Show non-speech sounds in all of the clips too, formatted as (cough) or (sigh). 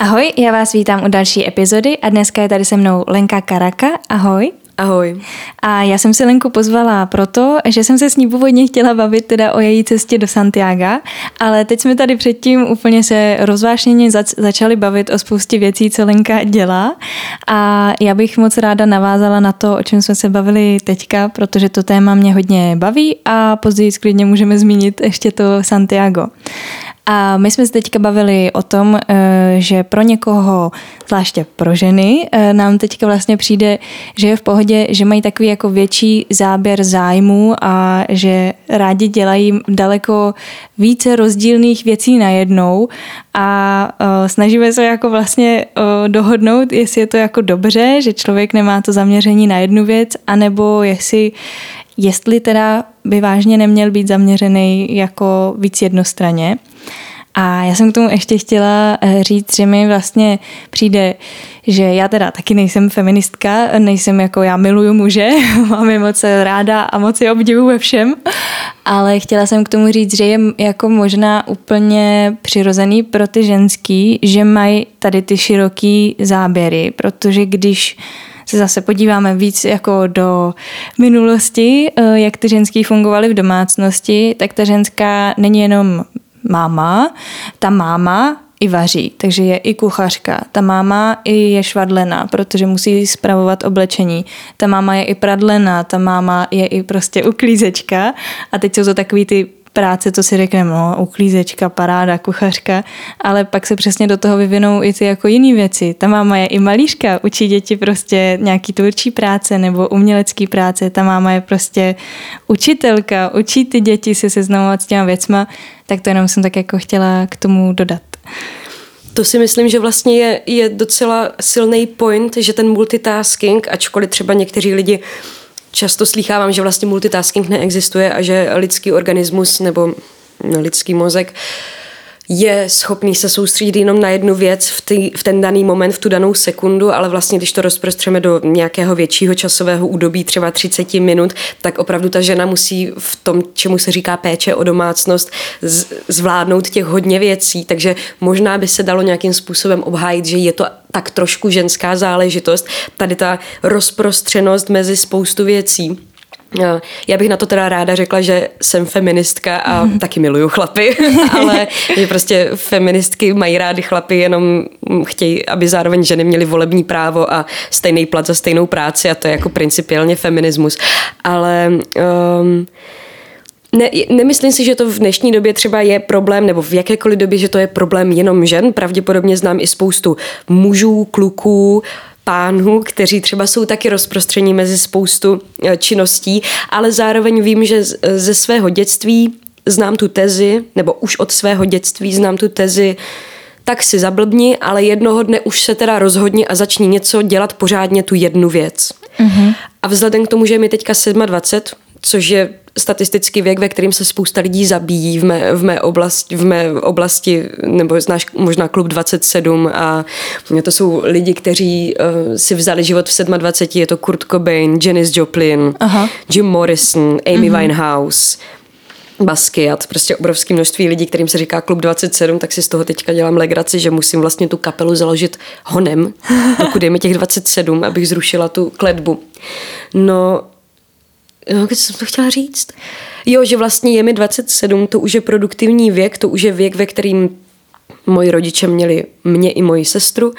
Ahoj, já vás vítám u další epizody a dneska je tady se mnou Lenka Karaka. Ahoj. Ahoj. A já jsem si Lenku pozvala proto, že jsem se s ní původně chtěla bavit teda o její cestě do Santiago, ale teď jsme tady předtím úplně se rozvášněně zač- začali bavit o spoustě věcí, co Lenka dělá a já bych moc ráda navázala na to, o čem jsme se bavili teďka, protože to téma mě hodně baví a později sklidně můžeme zmínit ještě to Santiago. A my jsme se teďka bavili o tom, eh, že pro někoho, zvláště pro ženy, eh, nám teďka vlastně přijde, že je v pohodě, že mají takový jako větší záběr zájmů a že rádi dělají daleko více rozdílných věcí najednou a eh, snažíme se jako vlastně dohodnout, jestli je to jako dobře, že člověk nemá to zaměření na jednu věc, anebo jestli jestli teda by vážně neměl být zaměřený jako víc jednostranně. A já jsem k tomu ještě chtěla eh, říct, že mi vlastně přijde, že já teda taky nejsem feministka, nejsem jako já miluju muže, (laughs) mám je moc ráda a moc je obdivu ve všem, ale chtěla jsem k tomu říct, že je jako možná úplně přirozený pro ty ženský, že mají tady ty široký záběry, protože když se zase podíváme víc jako do minulosti, eh, jak ty ženský fungovaly v domácnosti, tak ta ženská není jenom máma, ta máma i vaří, takže je i kuchařka. Ta máma i je švadlena, protože musí spravovat oblečení. Ta máma je i pradlena, ta máma je i prostě uklízečka. A teď jsou to takový ty práce, co si řekneme, no, uklízečka, paráda, kuchařka, ale pak se přesně do toho vyvinou i ty jako jiné věci. Ta máma je i malířka, učí děti prostě nějaký tvůrčí práce nebo umělecký práce, ta máma je prostě učitelka, učí ty děti se seznamovat s těma věcma, tak to jenom jsem tak jako chtěla k tomu dodat. To si myslím, že vlastně je, je docela silný point, že ten multitasking, ačkoliv třeba někteří lidi často slýchávám, že vlastně multitasking neexistuje a že lidský organismus nebo no, lidský mozek je schopný se soustředit jenom na jednu věc v, tý, v ten daný moment, v tu danou sekundu, ale vlastně když to rozprostřeme do nějakého většího časového údobí, třeba 30 minut, tak opravdu ta žena musí v tom, čemu se říká péče o domácnost, zvládnout těch hodně věcí, takže možná by se dalo nějakým způsobem obhájit, že je to tak trošku ženská záležitost, tady ta rozprostřenost mezi spoustu věcí. Já bych na to teda ráda řekla, že jsem feministka a mm. taky miluju chlapy, (laughs) ale že prostě feministky mají rády chlapy, jenom chtějí, aby zároveň ženy měly volební právo a stejný plat za stejnou práci a to je jako principiálně feminismus. Ale um, ne, nemyslím si, že to v dnešní době třeba je problém, nebo v jakékoliv době, že to je problém jenom žen. Pravděpodobně znám i spoustu mužů, kluků, pánů, kteří třeba jsou taky rozprostření mezi spoustu e, činností, ale zároveň vím, že ze svého dětství znám tu tezi, nebo už od svého dětství znám tu tezi, tak si zablbni, ale jednoho dne už se teda rozhodni a začni něco dělat pořádně tu jednu věc. Mm-hmm. A vzhledem k tomu, že je mi teďka 27, což je statistický věk, ve kterým se spousta lidí zabíjí v mé, v mé, oblasti, v mé oblasti, nebo znáš možná klub 27 a to jsou lidi, kteří uh, si vzali život v 27, je to Kurt Cobain, Janis Joplin, Aha. Jim Morrison, Amy uh-huh. Winehouse, Basquiat, prostě obrovské množství lidí, kterým se říká klub 27, tak si z toho teďka dělám legraci, že musím vlastně tu kapelu založit honem, (laughs) dokud je mi těch 27, abych zrušila tu kletbu. No No, co jsem to chtěla říct? Jo, že vlastně je mi 27, to už je produktivní věk, to už je věk, ve kterým moji rodiče měli mě i moji sestru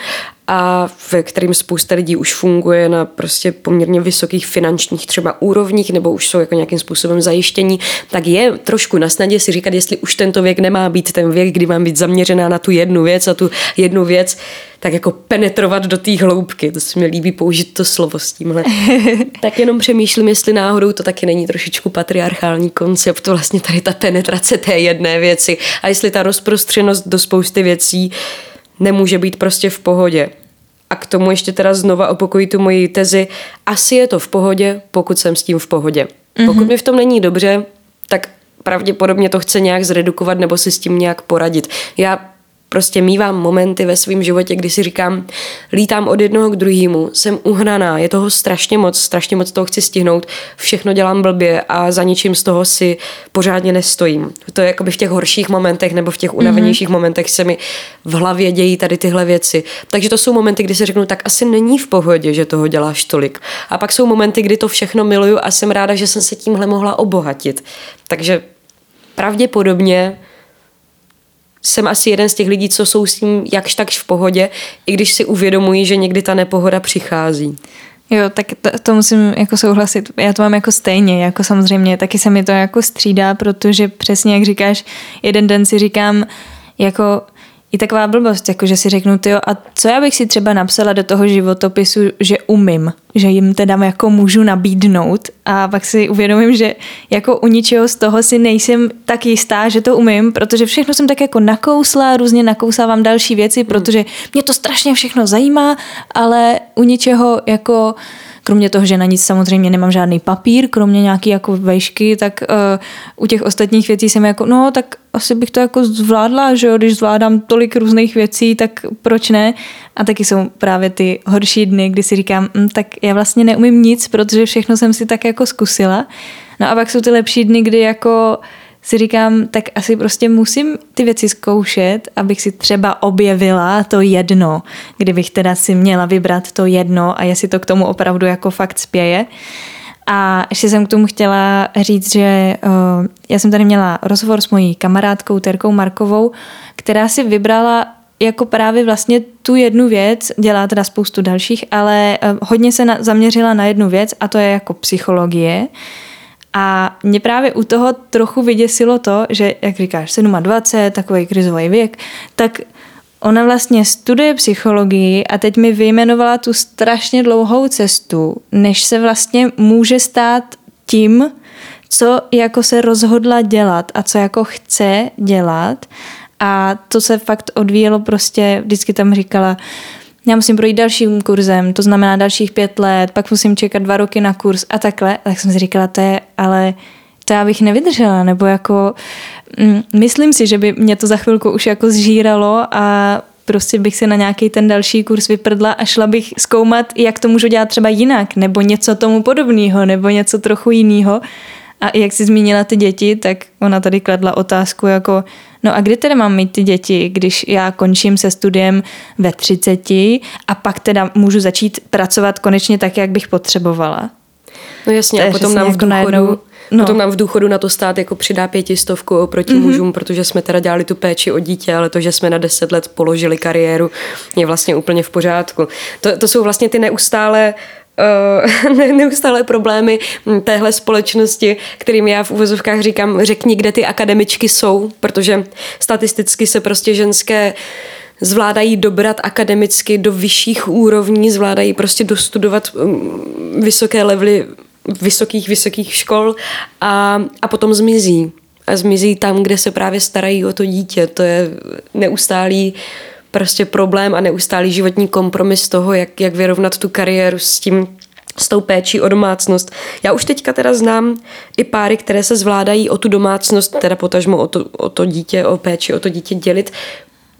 a ve kterým spousta lidí už funguje na prostě poměrně vysokých finančních třeba úrovních nebo už jsou jako nějakým způsobem zajištění, tak je trošku na snadě si říkat, jestli už tento věk nemá být ten věk, kdy mám být zaměřená na tu jednu věc a tu jednu věc tak jako penetrovat do té hloubky. To se mi líbí použít to slovo s tímhle. (laughs) tak jenom přemýšlím, jestli náhodou to taky není trošičku patriarchální koncept, vlastně tady ta penetrace té jedné věci a jestli ta rozprostřenost do spousty věcí nemůže být prostě v pohodě. A k tomu ještě teda znova opokojí tu moji tezi. Asi je to v pohodě, pokud jsem s tím v pohodě. Mm-hmm. Pokud mi v tom není dobře, tak pravděpodobně to chce nějak zredukovat nebo si s tím nějak poradit. Já Prostě mývám momenty ve svém životě, kdy si říkám, lítám od jednoho k druhému, jsem uhraná, je toho strašně moc, strašně moc toho chci stihnout, všechno dělám blbě a za ničím z toho si pořádně nestojím. To je jakoby v těch horších momentech nebo v těch unavenějších mm-hmm. momentech se mi v hlavě dějí tady tyhle věci. Takže to jsou momenty, kdy si řeknu, tak asi není v pohodě, že toho děláš tolik. A pak jsou momenty, kdy to všechno miluju a jsem ráda, že jsem se tímhle mohla obohatit. Takže pravděpodobně jsem asi jeden z těch lidí, co jsou s tím jakž takž v pohodě, i když si uvědomují, že někdy ta nepohoda přichází. Jo, tak to, to musím jako souhlasit. Já to mám jako stejně, jako samozřejmě, taky se mi to jako střídá, protože přesně jak říkáš, jeden den si říkám, jako i taková blbost, jako že si řeknu, tyjo, a co já bych si třeba napsala do toho životopisu, že umím, že jim teda jako můžu nabídnout a pak si uvědomím, že jako u ničeho z toho si nejsem tak jistá, že to umím, protože všechno jsem tak jako nakousla, různě nakousávám další věci, hmm. protože mě to strašně všechno zajímá, ale u ničeho jako kromě toho, že na nic samozřejmě nemám žádný papír, kromě nějaký jako vejšky, tak uh, u těch ostatních věcí jsem jako, no tak asi bych to jako zvládla, že jo, když zvládám tolik různých věcí, tak proč ne? A taky jsou právě ty horší dny, kdy si říkám, hm, tak já vlastně neumím nic, protože všechno jsem si tak jako zkusila. No a pak jsou ty lepší dny, kdy jako si říkám, tak asi prostě musím ty věci zkoušet, abych si třeba objevila to jedno, kdybych teda si měla vybrat to jedno a jestli to k tomu opravdu jako fakt spěje. A ještě jsem k tomu chtěla říct, že uh, já jsem tady měla rozhovor s mojí kamarádkou Terkou Markovou, která si vybrala jako právě vlastně tu jednu věc, dělá teda spoustu dalších, ale uh, hodně se na, zaměřila na jednu věc a to je jako psychologie. A mě právě u toho trochu vyděsilo to, že, jak říkáš, 27, takový krizový věk, tak ona vlastně studuje psychologii a teď mi vyjmenovala tu strašně dlouhou cestu, než se vlastně může stát tím, co jako se rozhodla dělat a co jako chce dělat. A to se fakt odvíjelo prostě, vždycky tam říkala, já musím projít dalším kurzem, to znamená dalších pět let, pak musím čekat dva roky na kurz a takhle. Tak jsem si říkala, to je, ale to já bych nevydržela, nebo jako mm, myslím si, že by mě to za chvilku už jako zžíralo a prostě bych si na nějaký ten další kurz vyprdla a šla bych zkoumat, jak to můžu dělat třeba jinak, nebo něco tomu podobného, nebo něco trochu jiného. A jak jsi zmínila ty děti, tak ona tady kladla otázku jako, no a kdy teda mám mít ty děti, když já končím se studiem ve 30 a pak teda můžu začít pracovat konečně tak, jak bych potřebovala. No jasně, a potom nám v jako důchodu, najednou, no. potom nám v důchodu na to stát jako přidá pětistovku oproti mm-hmm. mužům, protože jsme teda dělali tu péči o dítě, ale to, že jsme na deset let položili kariéru, je vlastně úplně v pořádku. To, to jsou vlastně ty neustále (laughs) uh, neustále problémy téhle společnosti, kterým já v uvozovkách říkám, řekni, kde ty akademičky jsou, protože statisticky se prostě ženské zvládají dobrat akademicky do vyšších úrovní, zvládají prostě dostudovat um, vysoké levely vysokých, vysokých škol a, a potom zmizí. A zmizí tam, kde se právě starají o to dítě. To je neustálý prostě problém a neustálý životní kompromis toho, jak, jak vyrovnat tu kariéru s tím, s tou péčí o domácnost. Já už teďka teda znám i páry, které se zvládají o tu domácnost, teda potažmo o to, o to dítě, o péči, o to dítě dělit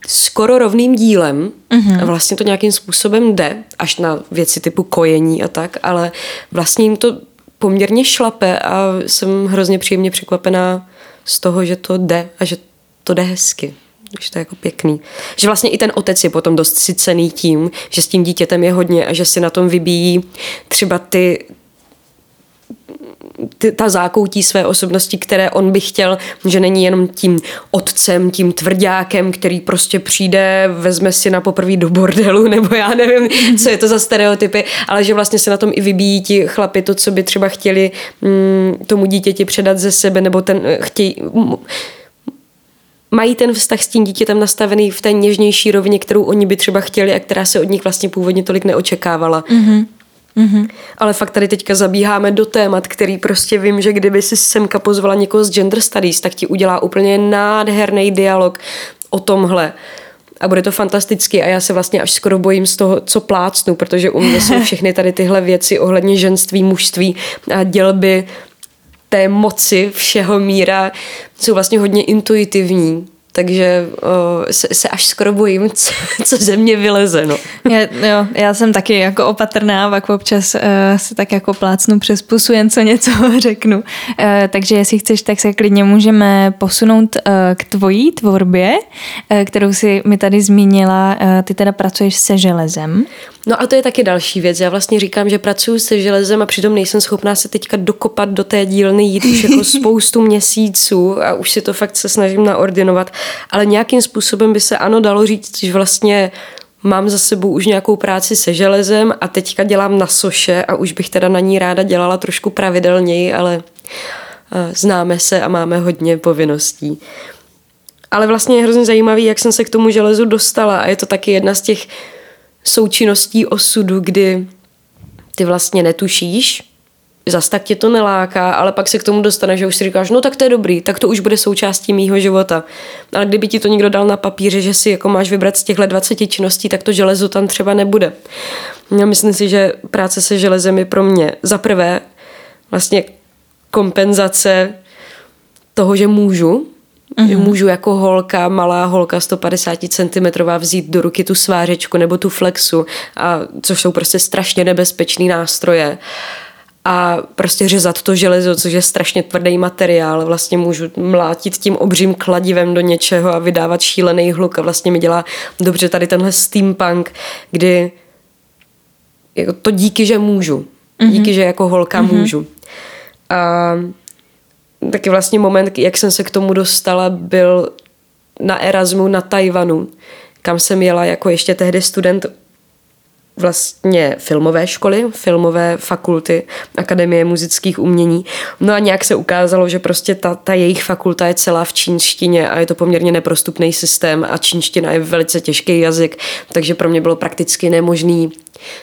skoro rovným dílem. Mm-hmm. Vlastně to nějakým způsobem jde, až na věci typu kojení a tak, ale vlastně jim to poměrně šlape a jsem hrozně příjemně překvapená z toho, že to jde a že to jde hezky že to je jako pěkný. Že vlastně i ten otec je potom dost sycený tím, že s tím dítětem je hodně a že si na tom vybíjí třeba ty, ty, ta zákoutí své osobnosti, které on by chtěl, že není jenom tím otcem, tím tvrdákem, který prostě přijde, vezme si na poprvé do bordelu, (laughs) nebo já nevím, co je to za stereotypy, ale že vlastně se na tom i vybíjí ti chlapi to, co by třeba chtěli mm, tomu dítěti předat ze sebe, nebo ten chtějí mají ten vztah s tím dítětem nastavený v té něžnější rovině, kterou oni by třeba chtěli a která se od nich vlastně původně tolik neočekávala. Mm-hmm. Mm-hmm. Ale fakt tady teďka zabíháme do témat, který prostě vím, že kdyby si semka pozvala někoho z gender studies, tak ti udělá úplně nádherný dialog o tomhle. A bude to fantastický a já se vlastně až skoro bojím z toho, co plácnu, protože u mě jsou (laughs) všechny tady tyhle věci ohledně ženství, mužství a dělby té moci všeho míra jsou vlastně hodně intuitivní takže se, se až skoro bojím, (laughs) co, co ze mě vyleze. No. Já, jo, já jsem taky jako opatrná, pak občas uh, se tak jako plácnu přes pusu, jen co něco (laughs) řeknu. Uh, takže jestli chceš, tak se klidně můžeme posunout uh, k tvojí tvorbě, uh, kterou si mi tady zmínila. Uh, ty teda pracuješ se železem. No a to je taky další věc. Já vlastně říkám, že pracuji se železem a přitom nejsem schopná se teďka dokopat do té dílny jít už jako (laughs) spoustu měsíců a už si to fakt se snažím naordinovat. Ale nějakým způsobem by se ano dalo říct, že vlastně mám za sebou už nějakou práci se železem a teďka dělám na soše a už bych teda na ní ráda dělala trošku pravidelněji, ale eh, známe se a máme hodně povinností. Ale vlastně je hrozně zajímavý, jak jsem se k tomu železu dostala a je to taky jedna z těch součinností osudu, kdy ty vlastně netušíš, zas tak tě to neláká, ale pak se k tomu dostane, že už si říkáš, no tak to je dobrý, tak to už bude součástí mýho života. Ale kdyby ti to někdo dal na papíře, že si jako máš vybrat z těchto 20 činností, tak to železo tam třeba nebude. Já myslím si, že práce se železem je pro mě za prvé vlastně kompenzace toho, že můžu, Mm-hmm. Můžu jako holka, malá holka 150 cm vzít do ruky tu svářečku nebo tu flexu, a, což jsou prostě strašně nebezpečný nástroje a prostě řezat to železo, což je strašně tvrdý materiál. Vlastně můžu mlátit tím obřím kladivem do něčeho a vydávat šílený hluk a vlastně mi dělá dobře tady tenhle steampunk, kdy jako to díky, že můžu. Mm-hmm. Díky, že jako holka mm-hmm. můžu. A taky vlastně moment, jak jsem se k tomu dostala, byl na Erasmu na Tajvanu, kam jsem jela jako ještě tehdy student vlastně filmové školy, filmové fakulty, Akademie muzických umění. No a nějak se ukázalo, že prostě ta, ta jejich fakulta je celá v čínštině a je to poměrně neprostupný systém a čínština je velice těžký jazyk, takže pro mě bylo prakticky nemožný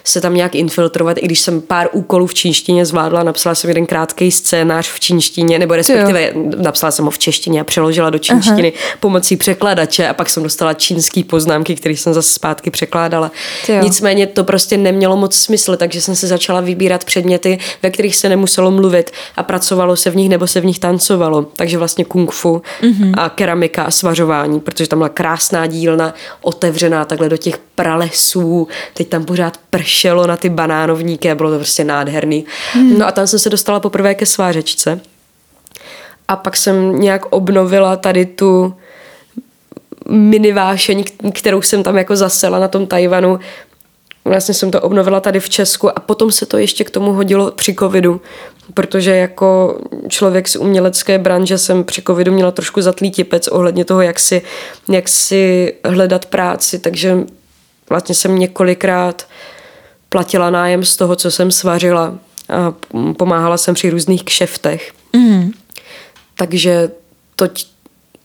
se tam nějak infiltrovat, i když jsem pár úkolů v čínštině zvládla, napsala jsem jeden krátký scénář v čínštině, nebo respektive jo. napsala jsem ho v češtině a přeložila do čínštiny Aha. pomocí překladače a pak jsem dostala čínský poznámky, které jsem zase zpátky překládala. Jo. Nicméně to prostě nemělo moc smysl, takže jsem se začala vybírat předměty, ve kterých se nemuselo mluvit a pracovalo se v nich nebo se v nich tancovalo. Takže vlastně kung fu mm-hmm. a keramika a svařování, protože tam byla krásná dílna, otevřená takhle do těch pralesů, teď tam pořád pršelo na ty banánovníky a bylo to prostě nádherný. Hmm. No a tam jsem se dostala poprvé ke svářečce. A pak jsem nějak obnovila tady tu mini vášeň, kterou jsem tam jako zasela na tom Tajvanu. Vlastně jsem to obnovila tady v Česku a potom se to ještě k tomu hodilo při covidu, protože jako člověk z umělecké branže jsem při covidu měla trošku zatlý tipec ohledně toho, jak si, jak si hledat práci, takže vlastně jsem několikrát platila nájem z toho, co jsem svařila a pomáhala jsem při různých kšeftech. Mm. Takže toť,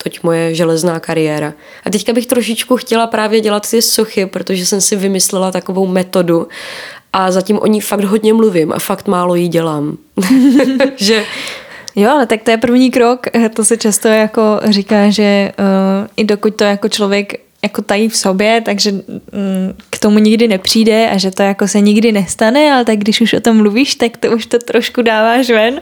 toť moje železná kariéra. A teďka bych trošičku chtěla právě dělat ty sochy, protože jsem si vymyslela takovou metodu a zatím o ní fakt hodně mluvím a fakt málo jí dělám. (laughs) že Jo, ale tak to je první krok. To se často jako říká, že uh, i dokud to jako člověk jako tají v sobě, takže mm, k tomu nikdy nepřijde a že to jako se nikdy nestane, ale tak když už o tom mluvíš, tak to už to trošku dáváš ven.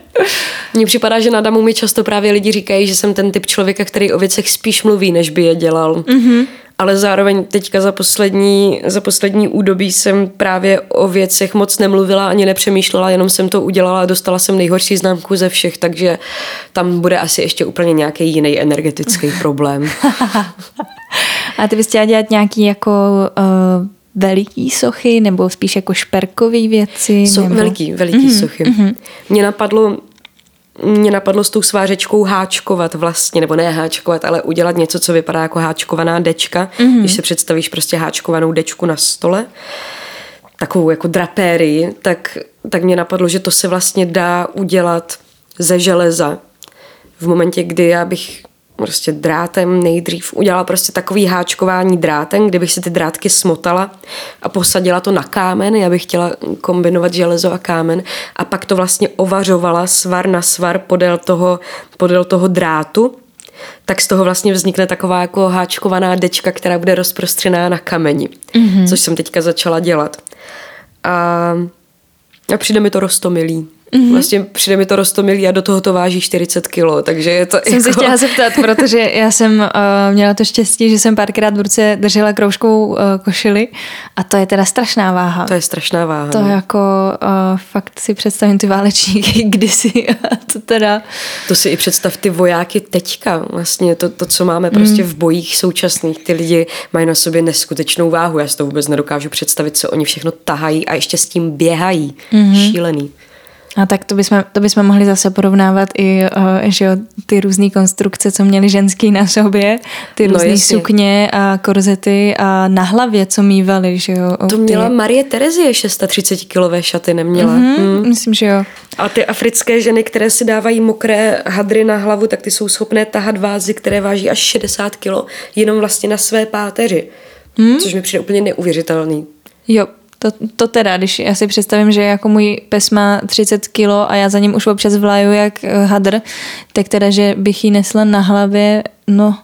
Mně připadá, že na Damu mi často právě lidi říkají, že jsem ten typ člověka, který o věcech spíš mluví, než by je dělal. Mm-hmm. Ale zároveň teďka za poslední, za poslední údobí jsem právě o věcech moc nemluvila ani nepřemýšlela, jenom jsem to udělala a dostala jsem nejhorší známku ze všech, takže tam bude asi ještě úplně nějaký jiný energetický problém. (laughs) A ty bys chtěla dělat nějaký jako uh, veliký sochy nebo spíš jako šperkový věci? So, nebo... Veliký, veliký mm-hmm, sochy. Mm-hmm. Mě napadlo mě napadlo s tou svářečkou háčkovat vlastně, nebo ne háčkovat, ale udělat něco, co vypadá jako háčkovaná dečka. Mm-hmm. Když si představíš prostě háčkovanou dečku na stole, takovou jako drapérii, tak, tak mě napadlo, že to se vlastně dá udělat ze železa. V momentě, kdy já bych prostě drátem nejdřív udělala prostě takový háčkování drátem, kdybych si ty drátky smotala a posadila to na kámen, já bych chtěla kombinovat železo a kámen a pak to vlastně ovařovala svar na svar podél toho, podél toho drátu, tak z toho vlastně vznikne taková jako háčkovaná dečka, která bude rozprostřená na kameni, mm-hmm. což jsem teďka začala dělat. A, a přijde mi to rostomilý. Mm-hmm. Vlastně přijde mi to rostomilý a do toho to váží 40 kilo, takže je to Jsem jako... se chtěla zeptat, protože já jsem uh, měla to štěstí, že jsem párkrát v ruce držela kroužkou uh, košily a to je teda strašná váha. To je strašná váha. To no. jako uh, fakt si představím ty válečníky (laughs) kdysi a to teda... To si i představ ty vojáky teďka, vlastně to, to co máme prostě mm. v bojích současných, ty lidi mají na sobě neskutečnou váhu, já si to vůbec nedokážu představit, co oni všechno tahají a ještě s tím běhají. Mm-hmm. Šílený. A tak to bychom, to bychom mohli zase porovnávat i uh, že jo, ty různé konstrukce, co měli ženský na sobě, ty různé no, sukně a korzety a na hlavě, co mývali, že jo. To ty... měla Marie Terezie 630 kilové šaty, neměla. Mm-hmm, mm. Myslím, že jo. A ty africké ženy, které si dávají mokré hadry na hlavu, tak ty jsou schopné tahat vázy, které váží až 60 kilo, jenom vlastně na své páteři. Mm. Což mi přijde úplně neuvěřitelný. Jo, to, to teda, když já si představím, že jako můj pes má 30 kilo a já za ním už občas vlaju jak eh, hadr, tak teda, že bych ji nesla na hlavě, no,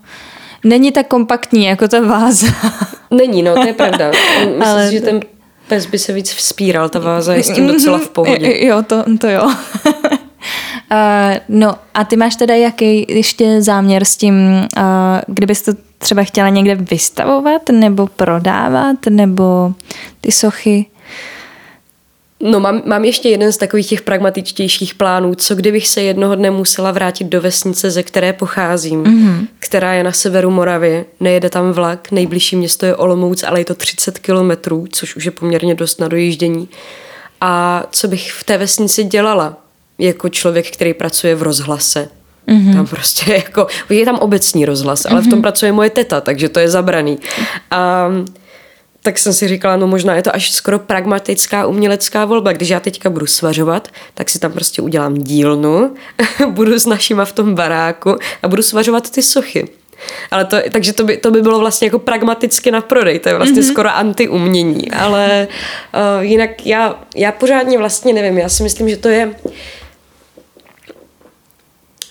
není tak kompaktní jako ta váza. (laughs) Není, no, to je pravda. (laughs) Myslím Ale... si, že ten pes by se víc vzpíral, ta váza je s tím docela v pohodě. Jo, to, to jo. uh, (laughs) no a ty máš teda jaký ještě záměr s tím, uh, kdybys to třeba chtěla někde vystavovat nebo prodávat, nebo ty sochy? No mám, mám ještě jeden z takových těch pragmatičtějších plánů. Co kdybych se jednoho dne musela vrátit do vesnice, ze které pocházím, mm-hmm. která je na severu Moravy, nejede tam vlak, nejbližší město je Olomouc, ale je to 30 kilometrů, což už je poměrně dost na dojíždění. A co bych v té vesnici dělala? Jako člověk, který pracuje v rozhlase. Mm-hmm. Tam prostě (laughs) jako, je tam obecní rozhlas, ale mm-hmm. v tom mhm. pracuje moje teta, takže to je zabraný. A tak jsem si říkala, no možná je to až skoro pragmatická umělecká volba. Když já teďka budu svařovat, tak si tam prostě udělám dílnu, (laughs) budu s našima v tom baráku a budu svařovat ty sochy. Ale to, takže to by, to by bylo vlastně jako pragmaticky na prodej, to je vlastně mm-hmm. skoro anti-umění, ale uh, jinak já, já pořádně vlastně nevím, já si myslím, že to je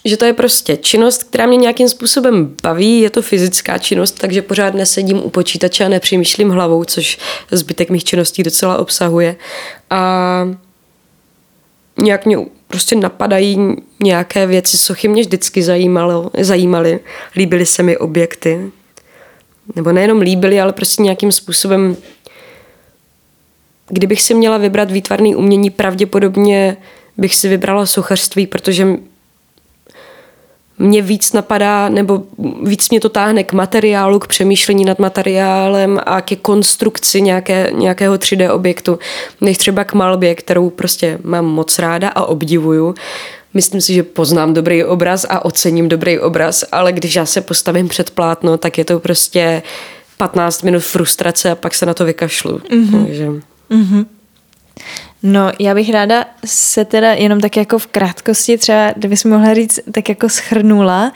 že to je prostě činnost, která mě nějakým způsobem baví, je to fyzická činnost, takže pořád nesedím u počítače a nepřemýšlím hlavou, což zbytek mých činností docela obsahuje. A nějak mě prostě napadají nějaké věci, sochy mě vždycky zajímalo, zajímaly, líbily se mi objekty. Nebo nejenom líbily, ale prostě nějakým způsobem kdybych si měla vybrat výtvarný umění, pravděpodobně bych si vybrala sochařství, protože mě víc napadá, nebo víc mě to táhne k materiálu, k přemýšlení nad materiálem a ke konstrukci nějaké, nějakého 3D objektu, než třeba k malbě, kterou prostě mám moc ráda a obdivuju. Myslím si, že poznám dobrý obraz a ocením dobrý obraz, ale když já se postavím před plátno, tak je to prostě 15 minut frustrace a pak se na to vykašlu. Mm-hmm. Takže... Mm-hmm. No, já bych ráda se teda jenom tak jako v krátkosti třeba, kdybys mohla říct, tak jako schrnula,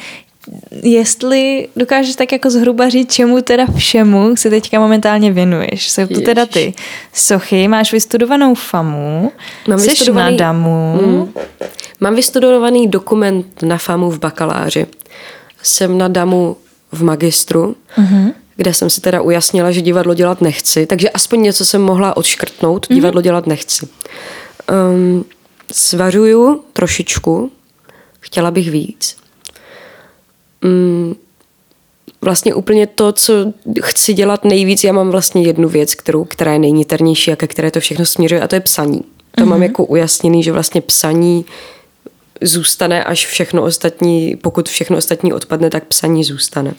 jestli dokážeš tak jako zhruba říct, čemu teda všemu se teďka momentálně věnuješ. Jsou to teda ty sochy, máš vystudovanou FAMu, Mám jsi vystudovaný, na DAMu. Mm, mám vystudovaný dokument na FAMu v bakaláři. Jsem na DAMu v magistru. Uh-huh kde jsem si teda ujasnila, že divadlo dělat nechci, takže aspoň něco jsem mohla odškrtnout, mhm. divadlo mm-hmm. dělat nechci. Um, svařuju trošičku, chtěla bych víc. Um, vlastně úplně to, co chci dělat nejvíc, já mám vlastně jednu věc, kterou, která je nejniternější a ke které to všechno směřuje a to je psaní. To mm-hmm. mám mhm. jako ujasněný, že vlastně psaní zůstane, až všechno ostatní, pokud všechno ostatní odpadne, tak psaní zůstane.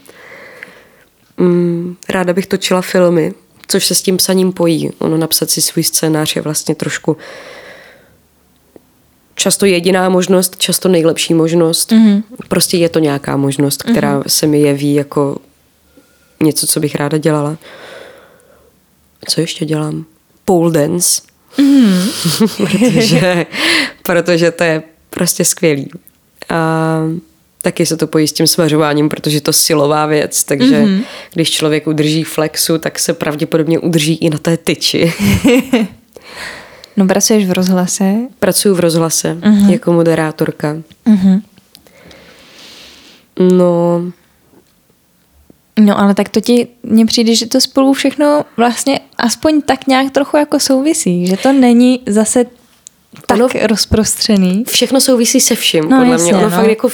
Mm, ráda bych točila filmy, což se s tím psaním pojí. Ono napsat si svůj scénář je vlastně trošku často jediná možnost, často nejlepší možnost. Mm-hmm. Prostě je to nějaká možnost, která mm-hmm. se mi jeví jako něco, co bych ráda dělala. Co ještě dělám? Pole dance. Mm-hmm. (laughs) protože, protože to je prostě skvělý. A taky se to pojí s tím svařováním, protože to silová věc, takže mm-hmm. když člověk udrží flexu, tak se pravděpodobně udrží i na té tyči. (laughs) no pracuješ v rozhlase? Pracuji v rozhlase mm-hmm. jako moderátorka. Mm-hmm. No... No ale tak to ti, mně přijde, že to spolu všechno vlastně aspoň tak nějak trochu jako souvisí, že to není zase tak ono, rozprostřený. Všechno souvisí se vším, no, podle jasně, mě. Ono no. fakt jako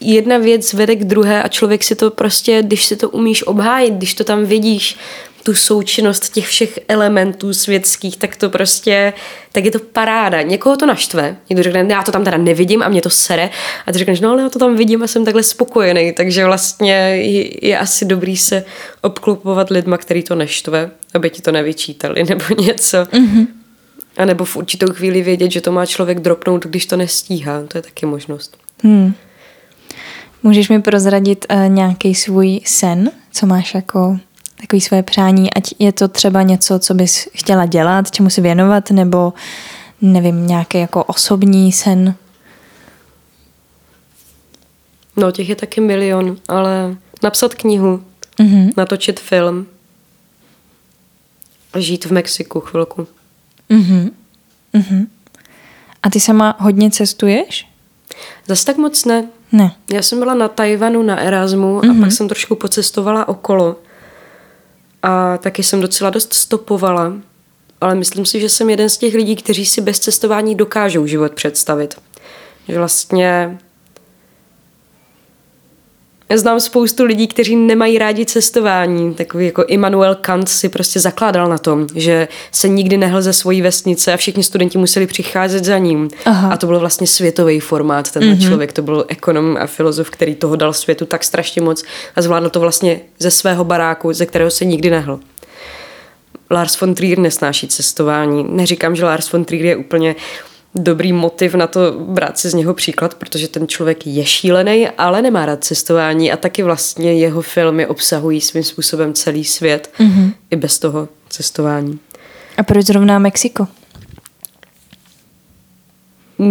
jedna věc vede k druhé a člověk si to prostě, když si to umíš obhájit, když to tam vidíš, tu součinnost těch všech elementů světských, tak to prostě, tak je to paráda. Někoho to naštve, někdo řekne, já to tam teda nevidím a mě to sere a ty řekneš, no ale já to tam vidím a jsem takhle spokojený, takže vlastně je, je asi dobrý se obklopovat lidma, který to neštve, aby ti to nevyčítali nebo (laughs) něco. Mm-hmm. A nebo v určitou chvíli vědět, že to má člověk dropnout, když to nestíhá. To je taky možnost. Hmm. Můžeš mi prozradit uh, nějaký svůj sen, co máš jako takový své přání, ať je to třeba něco, co bys chtěla dělat, čemu si věnovat, nebo nevím, nějaký jako osobní sen? No, těch je taky milion, ale napsat knihu, mm-hmm. natočit film a žít v Mexiku chvilku. Mm-hmm. Mm-hmm. A ty sama hodně cestuješ? Zas tak moc ne. Ne. Já jsem byla na Tajvanu na Erasmu mm-hmm. a pak jsem trošku pocestovala okolo a taky jsem docela dost stopovala, ale myslím si, že jsem jeden z těch lidí, kteří si bez cestování dokážou život představit. Že vlastně já znám spoustu lidí, kteří nemají rádi cestování. Takový jako Immanuel Kant si prostě zakládal na tom, že se nikdy nehl ze svojí vesnice a všichni studenti museli přicházet za ním. Aha. A to byl vlastně světový formát. Ten mm-hmm. člověk to byl ekonom a filozof, který toho dal světu tak strašně moc a zvládl to vlastně ze svého baráku, ze kterého se nikdy nehl. Lars von Trier nesnáší cestování. Neříkám, že Lars von Trier je úplně dobrý motiv na to brát si z něho příklad, protože ten člověk je šílený, ale nemá rád cestování a taky vlastně jeho filmy obsahují svým způsobem celý svět mm-hmm. i bez toho cestování. A proč zrovna Mexiko?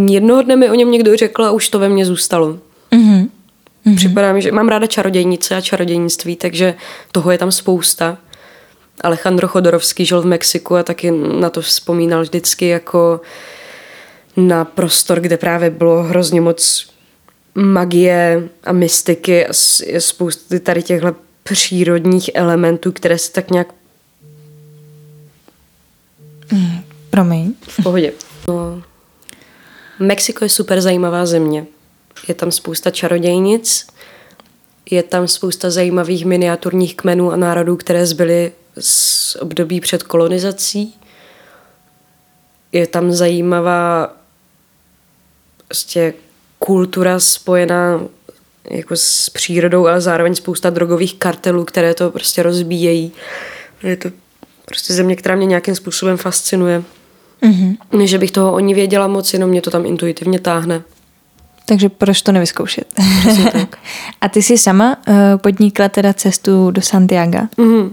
Jednoho dne mi o něm někdo řekl a už to ve mně zůstalo. Mm-hmm. Připadá mi, že mám ráda čarodějnice a čarodějnictví, takže toho je tam spousta. Alejandro Chodorovský žil v Mexiku a taky na to vzpomínal vždycky jako na prostor, kde právě bylo hrozně moc magie a mystiky a spousty tady těchto přírodních elementů, které se tak nějak mm, Promiň. V pohodě. No, Mexiko je super zajímavá země. Je tam spousta čarodějnic, je tam spousta zajímavých miniaturních kmenů a národů, které zbyly z období před kolonizací. Je tam zajímavá prostě kultura spojená jako s přírodou, ale zároveň spousta drogových kartelů, které to prostě rozbíjejí. Je to prostě země, která mě nějakým způsobem fascinuje. Mm-hmm. Že bych toho o ní věděla moc, jenom mě to tam intuitivně táhne. Takže proč to nevyzkoušet? tak. (laughs) A ty jsi sama uh, podnikla teda cestu do Santiago. Mm-hmm.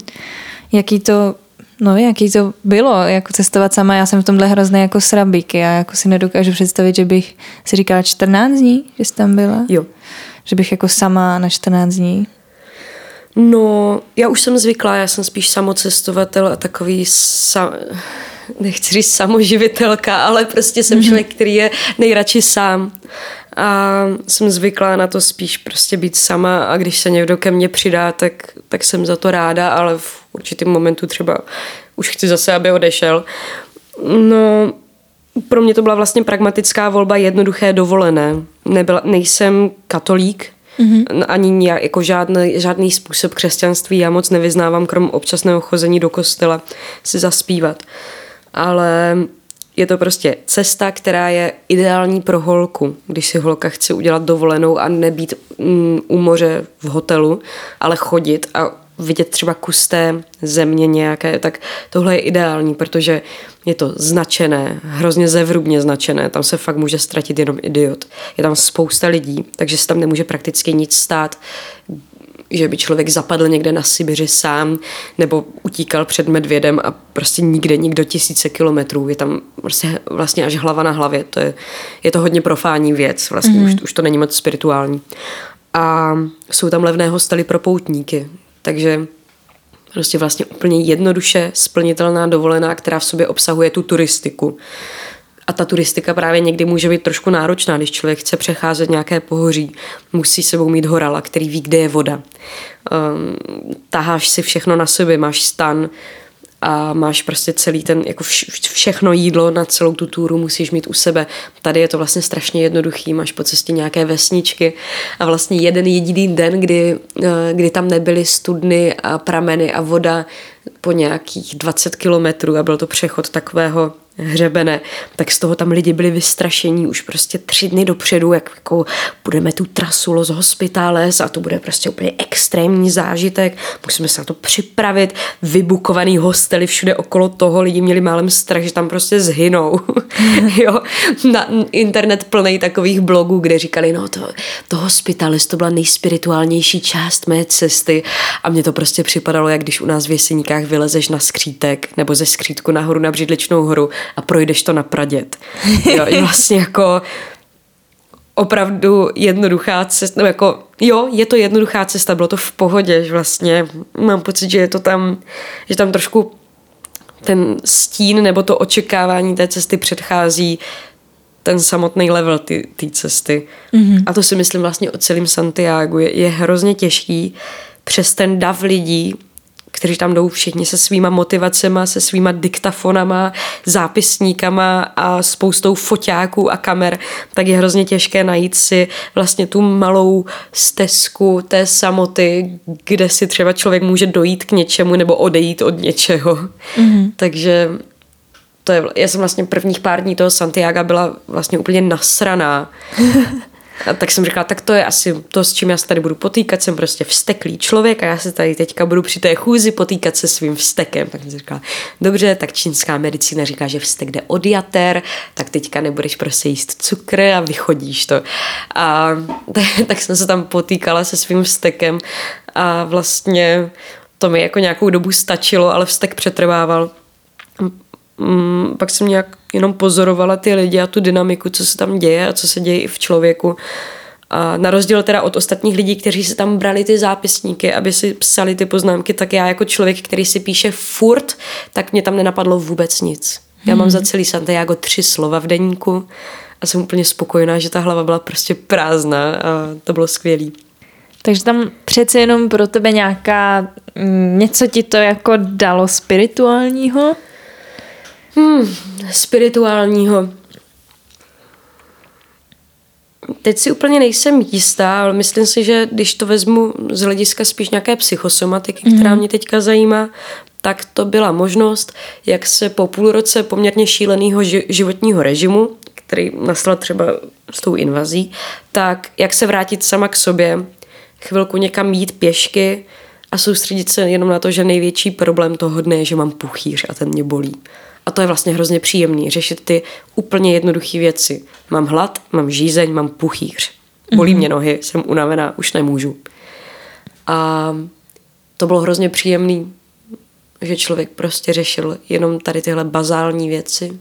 Jaký to No, jaký to bylo, jako cestovat sama, já jsem v tomhle hrozný jako srabík, já jako si nedokážu představit, že bych si říkala 14 dní, že jsi tam byla. Jo. Že bych jako sama na 14 dní. No, já už jsem zvyklá, já jsem spíš samocestovatel a takový sa, nechci říct samoživitelka, ale prostě jsem mm-hmm. (laughs) člověk, který je nejradši sám. A jsem zvyklá na to spíš prostě být sama a když se někdo ke mně přidá, tak, tak jsem za to ráda, ale v určitém momentu třeba už chci zase, aby odešel. No, pro mě to byla vlastně pragmatická volba jednoduché dovolené. Nebyla, nejsem katolík, mm-hmm. ani nějak, jako žádný, žádný způsob křesťanství já moc nevyznávám, krom občasného chození do kostela si zaspívat. Ale je to prostě cesta, která je ideální pro holku, když si holka chce udělat dovolenou a nebýt mm, u moře v hotelu, ale chodit a vidět třeba kus té země nějaké, tak tohle je ideální, protože je to značené, hrozně zevrubně značené, tam se fakt může ztratit jenom idiot. Je tam spousta lidí, takže se tam nemůže prakticky nic stát že by člověk zapadl někde na Sibiři sám nebo utíkal před medvědem a prostě nikde nikdo tisíce kilometrů. Je tam prostě vlastně až hlava na hlavě. To je, je to hodně profání věc, vlastně mm-hmm. už, už to není moc spirituální. A jsou tam levné hostely pro poutníky, takže prostě vlastně úplně jednoduše splnitelná dovolená, která v sobě obsahuje tu turistiku. A ta turistika právě někdy může být trošku náročná, když člověk chce přecházet nějaké pohoří. Musí sebou mít horala, který ví, kde je voda. Um, taháš si všechno na sobě, máš stan a máš prostě celý ten, jako všechno jídlo na celou tu túru musíš mít u sebe. Tady je to vlastně strašně jednoduchý, máš po cestě nějaké vesničky a vlastně jeden jediný den, kdy, eh, kdy tam nebyly studny a prameny a voda po nějakých 20 kilometrů a byl to přechod takového hřebene, tak z toho tam lidi byli vystrašení už prostě tři dny dopředu, jak jako budeme tu trasu Los Hospitales a to bude prostě úplně extrémní zážitek, musíme se na to připravit, vybukovaný hostely všude okolo toho, lidi měli málem strach, že tam prostě zhynou. (laughs) jo, na internet plný takových blogů, kde říkali, no to, to Hospitales, to byla nejspirituálnější část mé cesty. A mně to prostě připadalo, jak když u nás v Jeseníkách vylezeš na skřítek nebo ze skřítku nahoru na Břidličnou horu a projdeš to na pradět. Jo, vlastně jako opravdu jednoduchá cesta, no jako jo, je to jednoduchá cesta, bylo to v pohodě, že vlastně mám pocit, že je to tam, že tam trošku ten stín nebo to očekávání té cesty předchází ten samotný level té cesty. Mm-hmm. A to si myslím vlastně o celém Santiago. Je, je hrozně těžký přes ten dav lidí kteří tam jdou všichni se svýma motivacema, se svýma diktafonama, zápisníkama a spoustou foťáků a kamer, tak je hrozně těžké najít si vlastně tu malou stezku té samoty, kde si třeba člověk může dojít k něčemu nebo odejít od něčeho. Mm-hmm. Takže to je, já jsem vlastně prvních pár dní toho Santiago byla vlastně úplně nasraná. (laughs) A tak jsem říkala, tak to je asi to, s čím já se tady budu potýkat. Jsem prostě vsteklý člověk a já se tady teďka budu při té chůzi potýkat se svým vstekem. Tak jsem říkala, dobře, tak čínská medicína říká, že vztek jde od jater, tak teďka nebudeš prostě jíst cukr a vychodíš to. A tak, (laughs) tak jsem se tam potýkala se svým vstekem a vlastně to mi jako nějakou dobu stačilo, ale vztek přetrvával. Mm, pak jsem nějak jenom pozorovala ty lidi a tu dynamiku, co se tam děje a co se děje i v člověku. A na rozdíl teda od ostatních lidí, kteří se tam brali ty zápisníky, aby si psali ty poznámky, tak já jako člověk, který si píše furt, tak mě tam nenapadlo vůbec nic. Já mám za hmm. celý Santiago tři slova v deníku a jsem úplně spokojená, že ta hlava byla prostě prázdná a to bylo skvělé. Takže tam přece jenom pro tebe nějaká, mm, něco ti to jako dalo spirituálního? Hmm, spirituálního. Teď si úplně nejsem jistá, ale myslím si, že když to vezmu z hlediska spíš nějaké psychosomatiky, mm. která mě teďka zajímá, tak to byla možnost, jak se po půl roce poměrně šíleného životního režimu, který nastal třeba s tou invazí, tak jak se vrátit sama k sobě, chvilku někam jít pěšky a soustředit se jenom na to, že největší problém toho dne je, že mám puchýř a ten mě bolí. A to je vlastně hrozně příjemný, řešit ty úplně jednoduché věci. Mám hlad, mám žízeň, mám puchýř. Bolí mm-hmm. mě nohy, jsem unavená, už nemůžu. A to bylo hrozně příjemný, že člověk prostě řešil jenom tady tyhle bazální věci.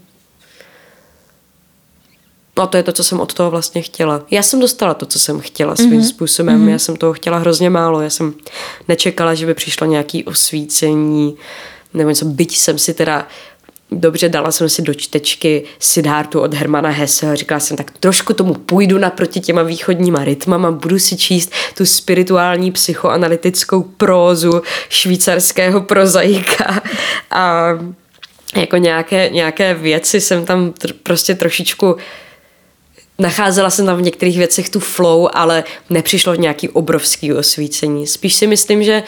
No a to je to, co jsem od toho vlastně chtěla. Já jsem dostala to, co jsem chtěla svým mm-hmm. způsobem. Mm-hmm. Já jsem toho chtěla hrozně málo. Já jsem nečekala, že by přišlo nějaké osvícení nebo něco. Byť jsem si teda dobře, dala jsem si do čtečky Siddhartu od Hermana Hesseho, říkala jsem, tak trošku tomu půjdu naproti těma východníma rytmama, budu si číst tu spirituální psychoanalytickou prózu švýcarského prozaika a jako nějaké, nějaké věci jsem tam tr- prostě trošičku Nacházela jsem tam v některých věcech tu flow, ale nepřišlo nějaký obrovský osvícení. Spíš si myslím, že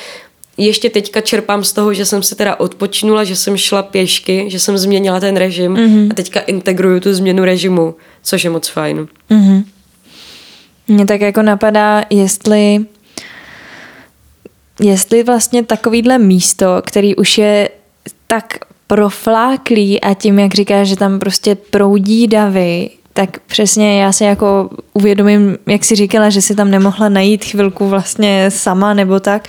ještě teďka čerpám z toho, že jsem se teda odpočinula, že jsem šla pěšky, že jsem změnila ten režim mm-hmm. a teďka integruju tu změnu režimu, což je moc fajn. Mm-hmm. Mně tak jako napadá, jestli jestli vlastně takovýhle místo, který už je tak profláklý a tím, jak říkáš, že tam prostě proudí davy, tak přesně já si jako uvědomím, jak si říkala, že si tam nemohla najít chvilku vlastně sama nebo tak,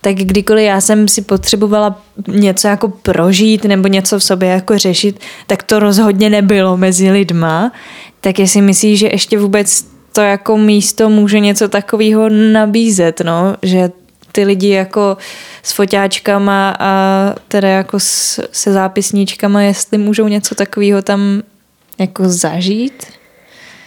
tak kdykoliv já jsem si potřebovala něco jako prožít nebo něco v sobě jako řešit, tak to rozhodně nebylo mezi lidma. Tak jestli myslíš, že ještě vůbec to jako místo může něco takového nabízet, no, že ty lidi jako s foťáčkama a teda jako s, se zápisníčkama, jestli můžou něco takového tam jako zažít?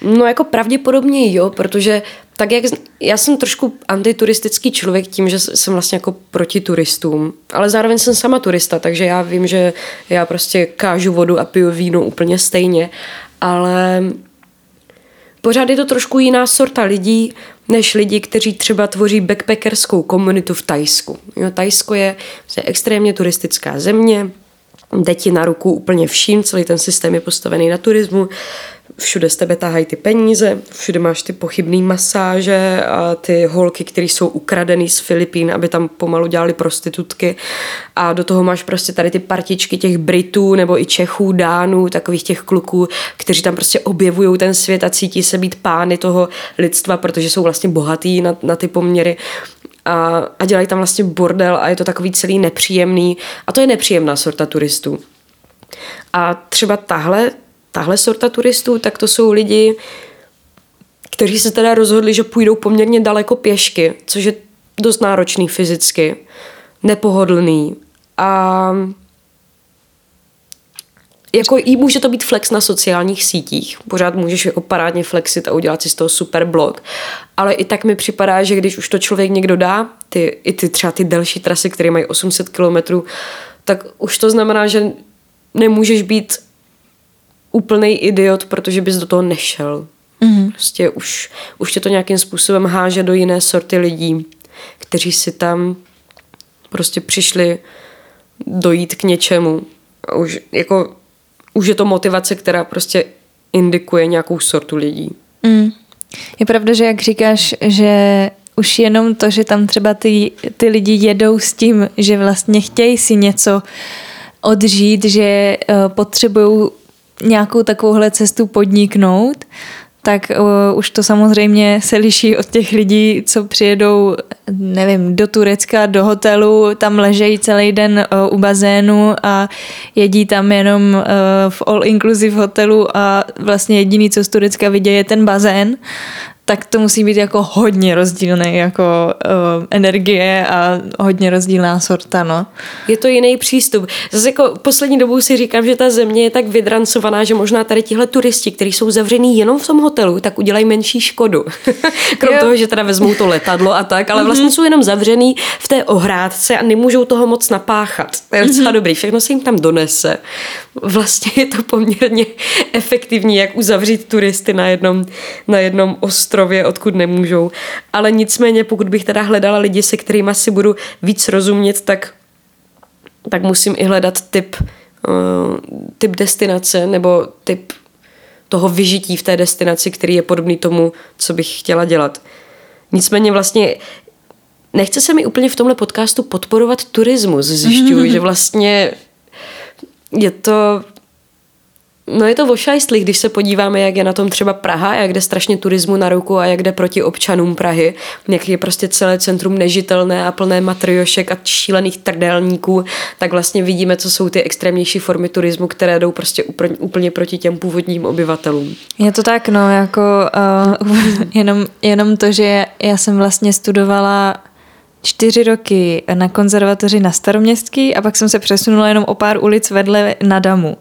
No jako pravděpodobně jo, protože tak jak, já jsem trošku antituristický člověk tím, že jsem vlastně jako proti turistům, ale zároveň jsem sama turista, takže já vím, že já prostě kážu vodu a piju víno úplně stejně, ale pořád je to trošku jiná sorta lidí, než lidi, kteří třeba tvoří backpackerskou komunitu v Tajsku. Jo, Tajsko je, extrémně turistická země, jde ti na ruku úplně vším, celý ten systém je postavený na turismu, všude z tebe tahají ty peníze, všude máš ty pochybné masáže a ty holky, které jsou ukradený z Filipín, aby tam pomalu dělali prostitutky. A do toho máš prostě tady ty partičky těch Britů nebo i Čechů, Dánů, takových těch kluků, kteří tam prostě objevují ten svět a cítí se být pány toho lidstva, protože jsou vlastně bohatý na, na ty poměry a, a dělají tam vlastně bordel a je to takový celý nepříjemný a to je nepříjemná sorta turistů. A třeba tahle tahle sorta turistů, tak to jsou lidi, kteří se teda rozhodli, že půjdou poměrně daleko pěšky, což je dost náročný fyzicky, nepohodlný a jako i může to být flex na sociálních sítích. Pořád můžeš jako parádně flexit a udělat si z toho super blog. Ale i tak mi připadá, že když už to člověk někdo dá, ty, i ty třeba ty delší trasy, které mají 800 kilometrů, tak už to znamená, že nemůžeš být úplný idiot, protože bys do toho nešel. Mm-hmm. Prostě už, už tě to nějakým způsobem háže do jiné sorty lidí, kteří si tam prostě přišli dojít k něčemu. A už, jako, už je to motivace, která prostě indikuje nějakou sortu lidí. Mm. Je pravda, že jak říkáš, že už jenom to, že tam třeba ty, ty lidi jedou s tím, že vlastně chtějí si něco odžít, že uh, potřebují nějakou takovouhle cestu podniknout, tak uh, už to samozřejmě se liší od těch lidí, co přijedou, nevím, do Turecka, do hotelu, tam ležejí celý den uh, u bazénu a jedí tam jenom uh, v all-inclusive hotelu a vlastně jediný, co z Turecka vidí, je ten bazén tak to musí být jako hodně rozdílné jako uh, energie a hodně rozdílná sorta, no. Je to jiný přístup. Zase jako poslední dobou si říkám, že ta země je tak vydrancovaná, že možná tady tihle turisti, kteří jsou zavřený jenom v tom hotelu, tak udělají menší škodu. (laughs) Krom jo. toho, že teda vezmou to letadlo a tak, ale vlastně mm-hmm. jsou jenom zavřený v té ohrádce a nemůžou toho moc napáchat. To je docela mm-hmm. dobrý, všechno se jim tam donese. Vlastně je to poměrně (laughs) efektivní, jak uzavřít turisty na jednom, na jednom ostrově ostrově, odkud nemůžou. Ale nicméně, pokud bych teda hledala lidi, se kterými si budu víc rozumět, tak, tak musím i hledat typ, uh, typ destinace nebo typ toho vyžití v té destinaci, který je podobný tomu, co bych chtěla dělat. Nicméně vlastně nechce se mi úplně v tomhle podcastu podporovat turismus. Zjišťuji, (laughs) že vlastně je to No je to ošajstlý, když se podíváme, jak je na tom třeba Praha, jak jde strašně turismu na ruku a jak jde proti občanům Prahy, jak je prostě celé centrum nežitelné a plné matriošek a šílených trdelníků, tak vlastně vidíme, co jsou ty extrémnější formy turismu, které jdou prostě úplně proti těm původním obyvatelům. Je to tak, no, jako uh, (laughs) jenom, jenom to, že já jsem vlastně studovala čtyři roky na konzervatoři na Staroměstský a pak jsem se přesunula jenom o pár ulic vedle na Damu.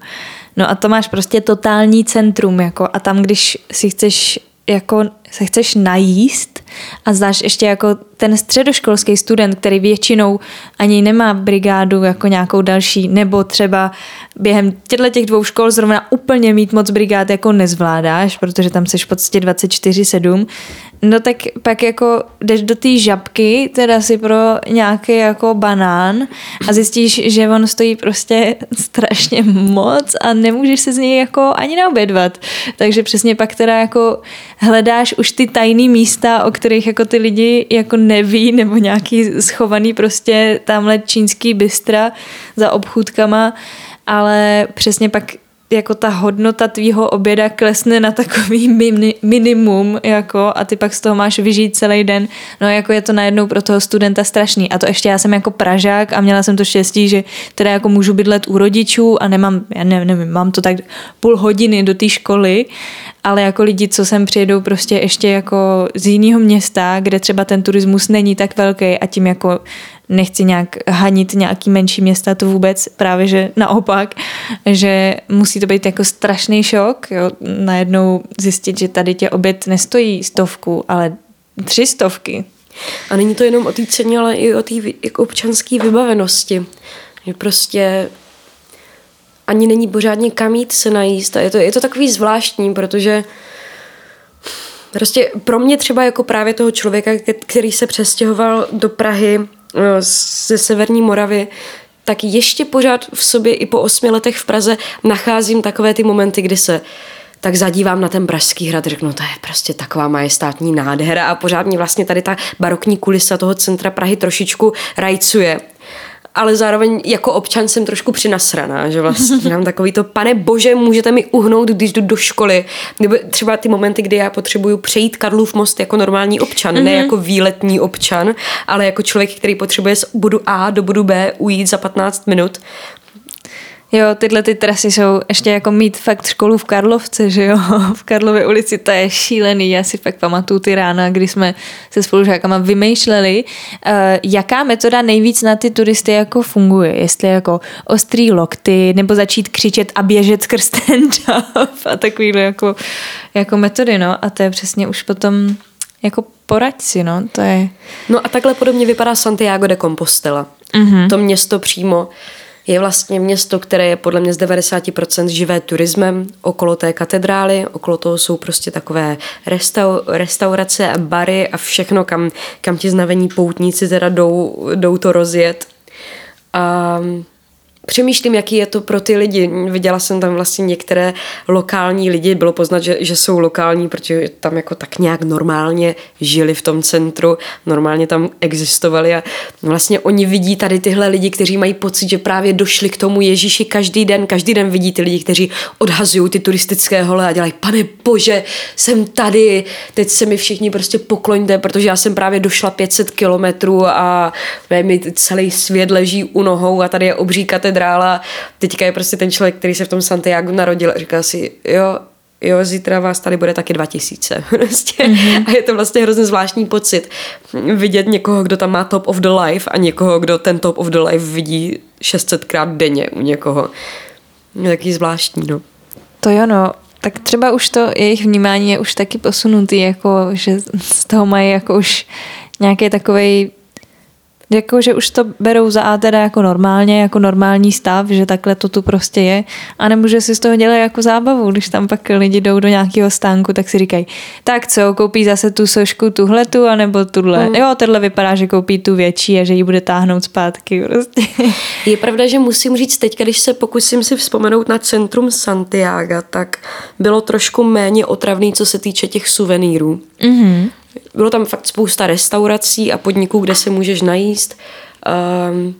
No a to máš prostě totální centrum, jako a tam, když si chceš jako se chceš najíst a zdáš ještě jako ten středoškolský student, který většinou ani nemá brigádu jako nějakou další, nebo třeba během těchto těch dvou škol zrovna úplně mít moc brigád jako nezvládáš, protože tam seš v podstatě 24-7, no tak pak jako jdeš do té žabky, teda si pro nějaký jako banán a zjistíš, že on stojí prostě strašně moc a nemůžeš se z něj jako ani naobědvat. Takže přesně pak teda jako hledáš už ty tajné místa, o kterých jako ty lidi jako neví, nebo nějaký schovaný prostě tamhle čínský bystra za obchůdkama, ale přesně pak jako ta hodnota tvýho oběda klesne na takový mini, minimum jako a ty pak z toho máš vyžít celý den. No jako je to najednou pro toho studenta strašný. A to ještě já jsem jako Pražák a měla jsem to štěstí, že teda jako můžu bydlet u rodičů a nemám, já nevím, nevím mám to tak půl hodiny do té školy ale jako lidi, co sem přijedou prostě ještě jako z jiného města, kde třeba ten turismus není tak velký a tím jako nechci nějak hanit nějaký menší města, to vůbec právě, že naopak, že musí to být jako strašný šok, jo, najednou zjistit, že tady tě oběd nestojí stovku, ale tři stovky. A není to jenom o té ceně, ale i o té jako občanské vybavenosti. Že prostě ani není pořádně kam jít se najíst. A je to, je to takový zvláštní, protože prostě pro mě třeba jako právě toho člověka, který se přestěhoval do Prahy eh, ze Severní Moravy, tak ještě pořád v sobě i po osmi letech v Praze nacházím takové ty momenty, kdy se tak zadívám na ten Pražský hrad, řeknu, to je prostě taková majestátní nádhera a pořád mě vlastně tady ta barokní kulisa toho centra Prahy trošičku rajcuje ale zároveň jako občan jsem trošku přinasraná, že vlastně (laughs) mám takový to, pane bože, můžete mi uhnout, když jdu do školy, nebo třeba ty momenty, kdy já potřebuju přejít Karlův most jako normální občan, mm-hmm. ne mhm. jako výletní občan, ale jako člověk, který potřebuje z bodu A do bodu B ujít za 15 minut, Jo, tyhle ty trasy jsou ještě jako mít fakt školu v Karlovce, že jo, v Karlově ulici, to je šílený, já si fakt pamatuju ty rána, kdy jsme se spolužákama vymýšleli, uh, jaká metoda nejvíc na ty turisty jako funguje, jestli jako ostrý lokty, nebo začít křičet a běžet skrz ten (laughs) dav a takovýhle jako, jako metody, no, a to je přesně už potom jako poraď si, no, to je... No a takhle podobně vypadá Santiago de Compostela. Mm-hmm. To město přímo, je vlastně město, které je podle mě z 90% živé turismem. Okolo té katedrály, okolo toho jsou prostě takové restau, restaurace a bary a všechno, kam, kam ti znavení poutníci teda jdou, jdou to rozjet. A přemýšlím, jaký je to pro ty lidi. Viděla jsem tam vlastně některé lokální lidi, bylo poznat, že, že jsou lokální, protože tam jako tak nějak normálně žili v tom centru, normálně tam existovali. A vlastně oni vidí tady tyhle lidi, kteří mají pocit, že právě došli k tomu Ježíši každý den, každý den vidí ty lidi, kteří odhazují ty turistické hole a dělají, pane bože, jsem tady, teď se mi všichni prostě pokloňte, protože já jsem právě došla 500 kilometrů a mi celý svět leží u nohou a tady je obří katedrála. Teďka je prostě ten člověk, který se v tom Santiago narodil a říká si, jo, jo, zítra vás tady bude taky 2000. (laughs) Prostě. Mm-hmm. A je to vlastně hrozně zvláštní pocit vidět někoho, kdo tam má top of the life a někoho, kdo ten top of the life vidí 600krát denně u někoho. Je taky zvláštní, no. To jo, no. Tak třeba už to jejich vnímání je už taky posunutý, jako že z toho mají jako už nějaký takový jako, že už to berou za A teda jako normálně, jako normální stav, že takhle to tu prostě je a nemůže si z toho dělat jako zábavu, když tam pak lidi jdou do nějakého stánku, tak si říkají, tak co, koupí zase tu sošku tuhletu, anebo tuhle. Mm. Jo, tohle vypadá, že koupí tu větší a že ji bude táhnout zpátky. Prostě. (laughs) Je pravda, že musím říct teď, když se pokusím si vzpomenout na centrum Santiago, tak bylo trošku méně otravný, co se týče těch suvenýrů. Mm-hmm. Bylo tam fakt spousta restaurací a podniků, kde se můžeš najíst. Um,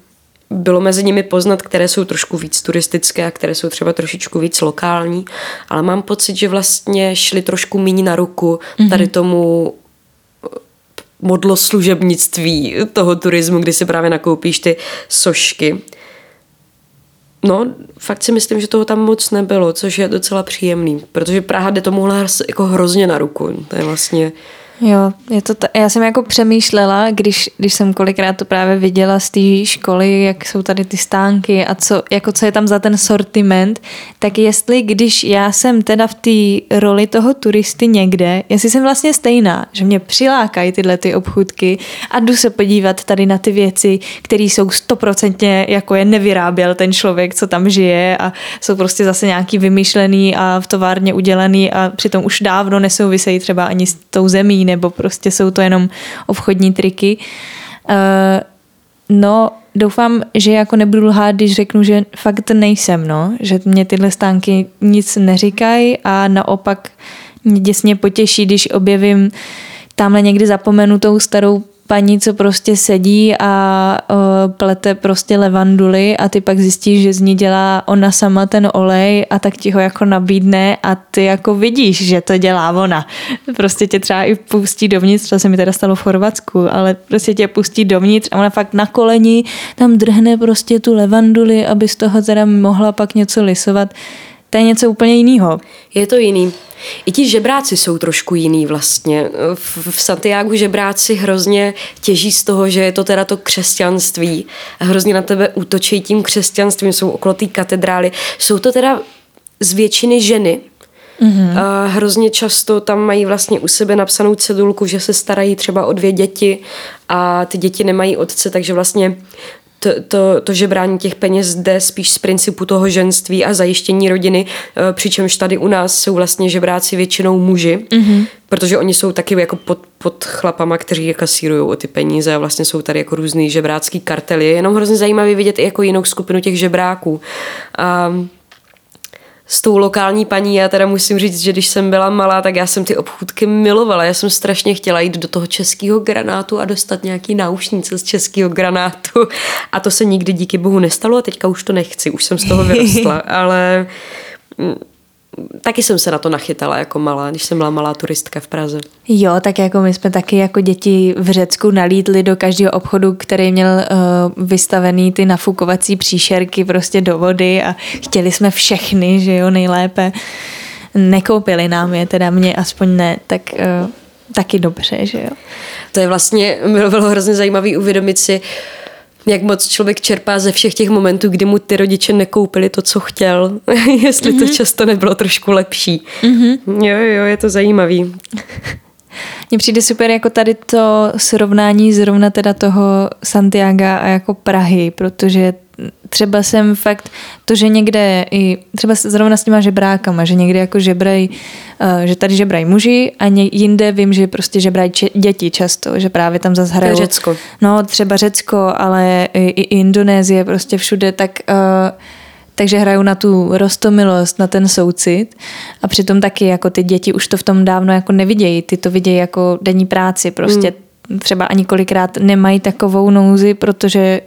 bylo mezi nimi poznat, které jsou trošku víc turistické a které jsou třeba trošičku víc lokální, ale mám pocit, že vlastně šli trošku méně na ruku mm-hmm. tady tomu eh, modlo služebnictví toho turismu, kdy si právě nakoupíš ty sošky. No, fakt si myslím, že toho tam moc nebylo, což je docela příjemný, protože Praha jde tomuhle jako hrozně na ruku. To je vlastně Jo, je to ta, já jsem jako přemýšlela, když, když jsem kolikrát to právě viděla z té školy, jak jsou tady ty stánky a co, jako co je tam za ten sortiment, tak jestli když já jsem teda v té roli toho turisty někde, jestli jsem vlastně stejná, že mě přilákají tyhle ty obchudky a jdu se podívat tady na ty věci, které jsou stoprocentně jako je nevyráběl ten člověk, co tam žije a jsou prostě zase nějaký vymyšlený a v továrně udělaný a přitom už dávno nesouvisejí třeba ani s tou zemí nebo prostě jsou to jenom obchodní triky. Uh, no, doufám, že jako nebudu lhát, když řeknu, že fakt nejsem, no, že mě tyhle stánky nic neříkají a naopak mě děsně potěší, když objevím tamhle někdy zapomenutou starou paní, co prostě sedí a uh, plete prostě levanduly a ty pak zjistíš, že z ní dělá ona sama ten olej a tak ti ho jako nabídne a ty jako vidíš, že to dělá ona. Prostě tě třeba i pustí dovnitř, to se mi teda stalo v Chorvatsku, ale prostě tě pustí dovnitř a ona fakt na koleni tam drhne prostě tu levanduli, aby z toho teda mohla pak něco lisovat to je něco úplně jiného. Je to jiný. I ti žebráci jsou trošku jiný vlastně. V, v Santiago žebráci hrozně těží z toho, že je to teda to křesťanství a hrozně na tebe útočí tím křesťanstvím, jsou okolo té katedrály. Jsou to teda z většiny ženy, Mm-hmm. A hrozně často tam mají vlastně u sebe napsanou cedulku, že se starají třeba o dvě děti a ty děti nemají otce, takže vlastně to, to, to žebrání těch peněz jde spíš z principu toho ženství a zajištění rodiny, eh, přičemž tady u nás jsou vlastně žebráci většinou muži, mm-hmm. protože oni jsou taky jako pod, pod chlapama, kteří kasírují o ty peníze a vlastně jsou tady jako různý žebrácký kartely. Je jenom hrozně zajímavý vidět i jako jinou skupinu těch žebráků. A s tou lokální paní, já teda musím říct, že když jsem byla malá, tak já jsem ty obchůdky milovala. Já jsem strašně chtěla jít do toho českého granátu a dostat nějaký náušnice z českého granátu. A to se nikdy díky bohu nestalo a teďka už to nechci, už jsem z toho vyrostla. (laughs) Ale taky jsem se na to nachytala jako malá, když jsem byla malá turistka v Praze. Jo, tak jako my jsme taky jako děti v Řecku nalítli do každého obchodu, který měl uh, vystavený ty nafukovací příšerky prostě do vody a chtěli jsme všechny, že jo, nejlépe. Nekoupili nám je, teda mě aspoň ne, tak uh, taky dobře, že jo. To je vlastně, bylo, bylo hrozně zajímavý uvědomit si, uh, jak moc člověk čerpá ze všech těch momentů, kdy mu ty rodiče nekoupili to, co chtěl, (laughs) jestli mm-hmm. to mhm. často nebylo trošku lepší. Mm-hmm. Jo, jo, je to zajímavý. (laughs) Mně přijde super jako tady to srovnání zrovna teda toho Santiago a jako Prahy, protože třeba jsem fakt, to, že někde i třeba zrovna s těma žebrákama, že někde jako žebraj, uh, že tady žebrají muži a jinde vím, že prostě žebrají če, děti často, že právě tam zase hrajou. Řecko. No třeba Řecko, ale i, i Indonésie, prostě všude, tak uh, takže hrajou na tu rostomilost, na ten soucit a přitom taky jako ty děti už to v tom dávno jako nevidějí, ty to vidějí jako denní práci, prostě mm třeba ani kolikrát nemají takovou nouzi, protože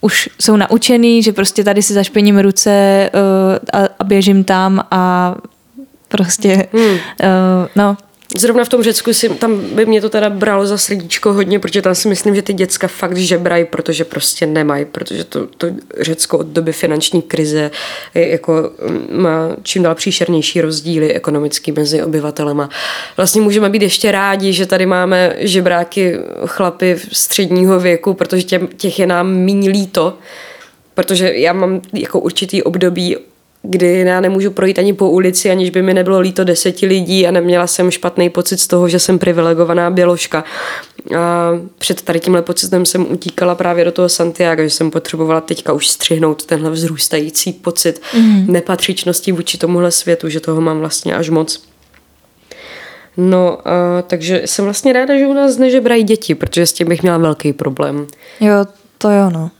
už jsou naučený, že prostě tady si zašpením ruce uh, a, a běžím tam a prostě, hmm. uh, no, Zrovna v tom Řecku si, tam by mě to teda bralo za srdíčko hodně, protože tam si myslím, že ty děcka fakt žebrají, protože prostě nemají, protože to, to Řecko od doby finanční krize je jako mm, má čím dál příšernější rozdíly ekonomický mezi obyvatelema. Vlastně můžeme být ještě rádi, že tady máme žebráky chlapy středního věku, protože těch, těch je nám méně líto, protože já mám jako určitý období kdy já nemůžu projít ani po ulici, aniž by mi nebylo líto deseti lidí a neměla jsem špatný pocit z toho, že jsem privilegovaná běložka. A před tady tímhle pocitem jsem utíkala právě do toho Santiago, že jsem potřebovala teďka už střihnout tenhle vzrůstající pocit mm. nepatřičnosti vůči tomuhle světu, že toho mám vlastně až moc. No, a, takže jsem vlastně ráda, že u nás nežebrají děti, protože s tím bych měla velký problém. Jo, to jo, no.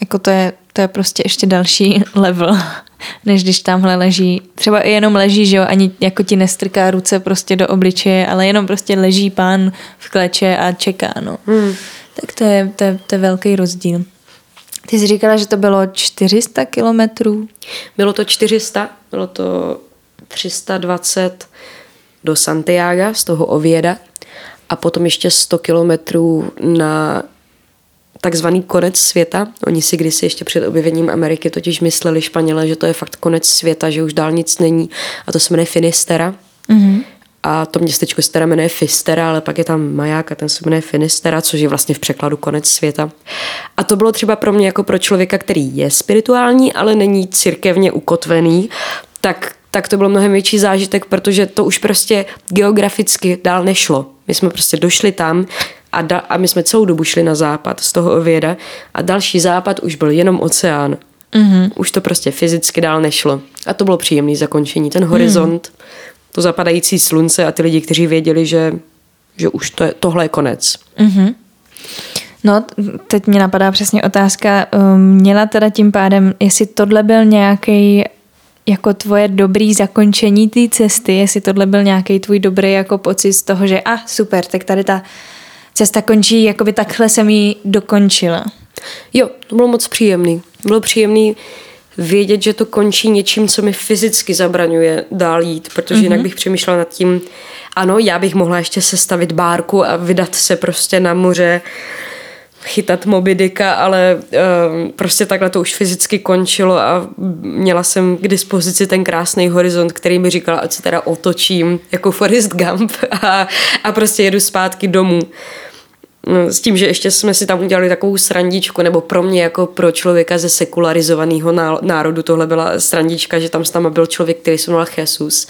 Jako to je, to je prostě ještě další (laughs) level než když tamhle leží, třeba i jenom leží, že jo, ani jako ti nestrká ruce prostě do obličeje, ale jenom prostě leží pán v kleče a čeká, no. Hmm. Tak to je, to, je, to je velký rozdíl. Ty jsi říkala, že to bylo 400 kilometrů? Bylo to 400, bylo to 320 do Santiago z toho Ověda a potom ještě 100 kilometrů na takzvaný konec světa. Oni si kdysi ještě před objevením Ameriky totiž mysleli Španělé, že to je fakt konec světa, že už dál nic není a to se jmenuje Finistera. Mm-hmm. A to městečko se teda jmenuje Fistera, ale pak je tam maják a ten se jmenuje Finistera, což je vlastně v překladu konec světa. A to bylo třeba pro mě jako pro člověka, který je spirituální, ale není církevně ukotvený, tak tak to bylo mnohem větší zážitek, protože to už prostě geograficky dál nešlo. My jsme prostě došli tam, a, da, a my jsme celou dobu šli na západ z toho ověda a další západ už byl jenom oceán. Mm-hmm. Už to prostě fyzicky dál nešlo. A to bylo příjemné zakončení. Ten horizont, mm. to zapadající slunce a ty lidi, kteří věděli, že, že už to je, tohle je konec. Mm-hmm. No, teď mě napadá přesně otázka. Um, měla teda tím pádem, jestli tohle byl nějaký jako tvoje dobrý zakončení té cesty, jestli tohle byl nějaký tvůj dobrý jako pocit z toho, že a ah, super, tak tady ta cesta končí, jakoby takhle jsem ji dokončila. Jo, to bylo moc příjemný. Bylo příjemný vědět, že to končí něčím, co mi fyzicky zabraňuje dál jít, protože mm-hmm. jinak mhm. bych přemýšlela nad tím, ano, já bych mohla ještě sestavit bárku a vydat se prostě na moře chytat Mobidika, ale uh, prostě takhle to už fyzicky končilo a měla jsem k dispozici ten krásný horizont, který mi říkal, ať se teda otočím jako Forrest Gump (laughs) a, a prostě jedu zpátky domů. No, s tím, že ještě jsme si tam udělali takovou srandičku, nebo pro mě jako pro člověka ze sekularizovaného národu tohle byla srandička, že tam s náma byl člověk, který se jmenoval Jesus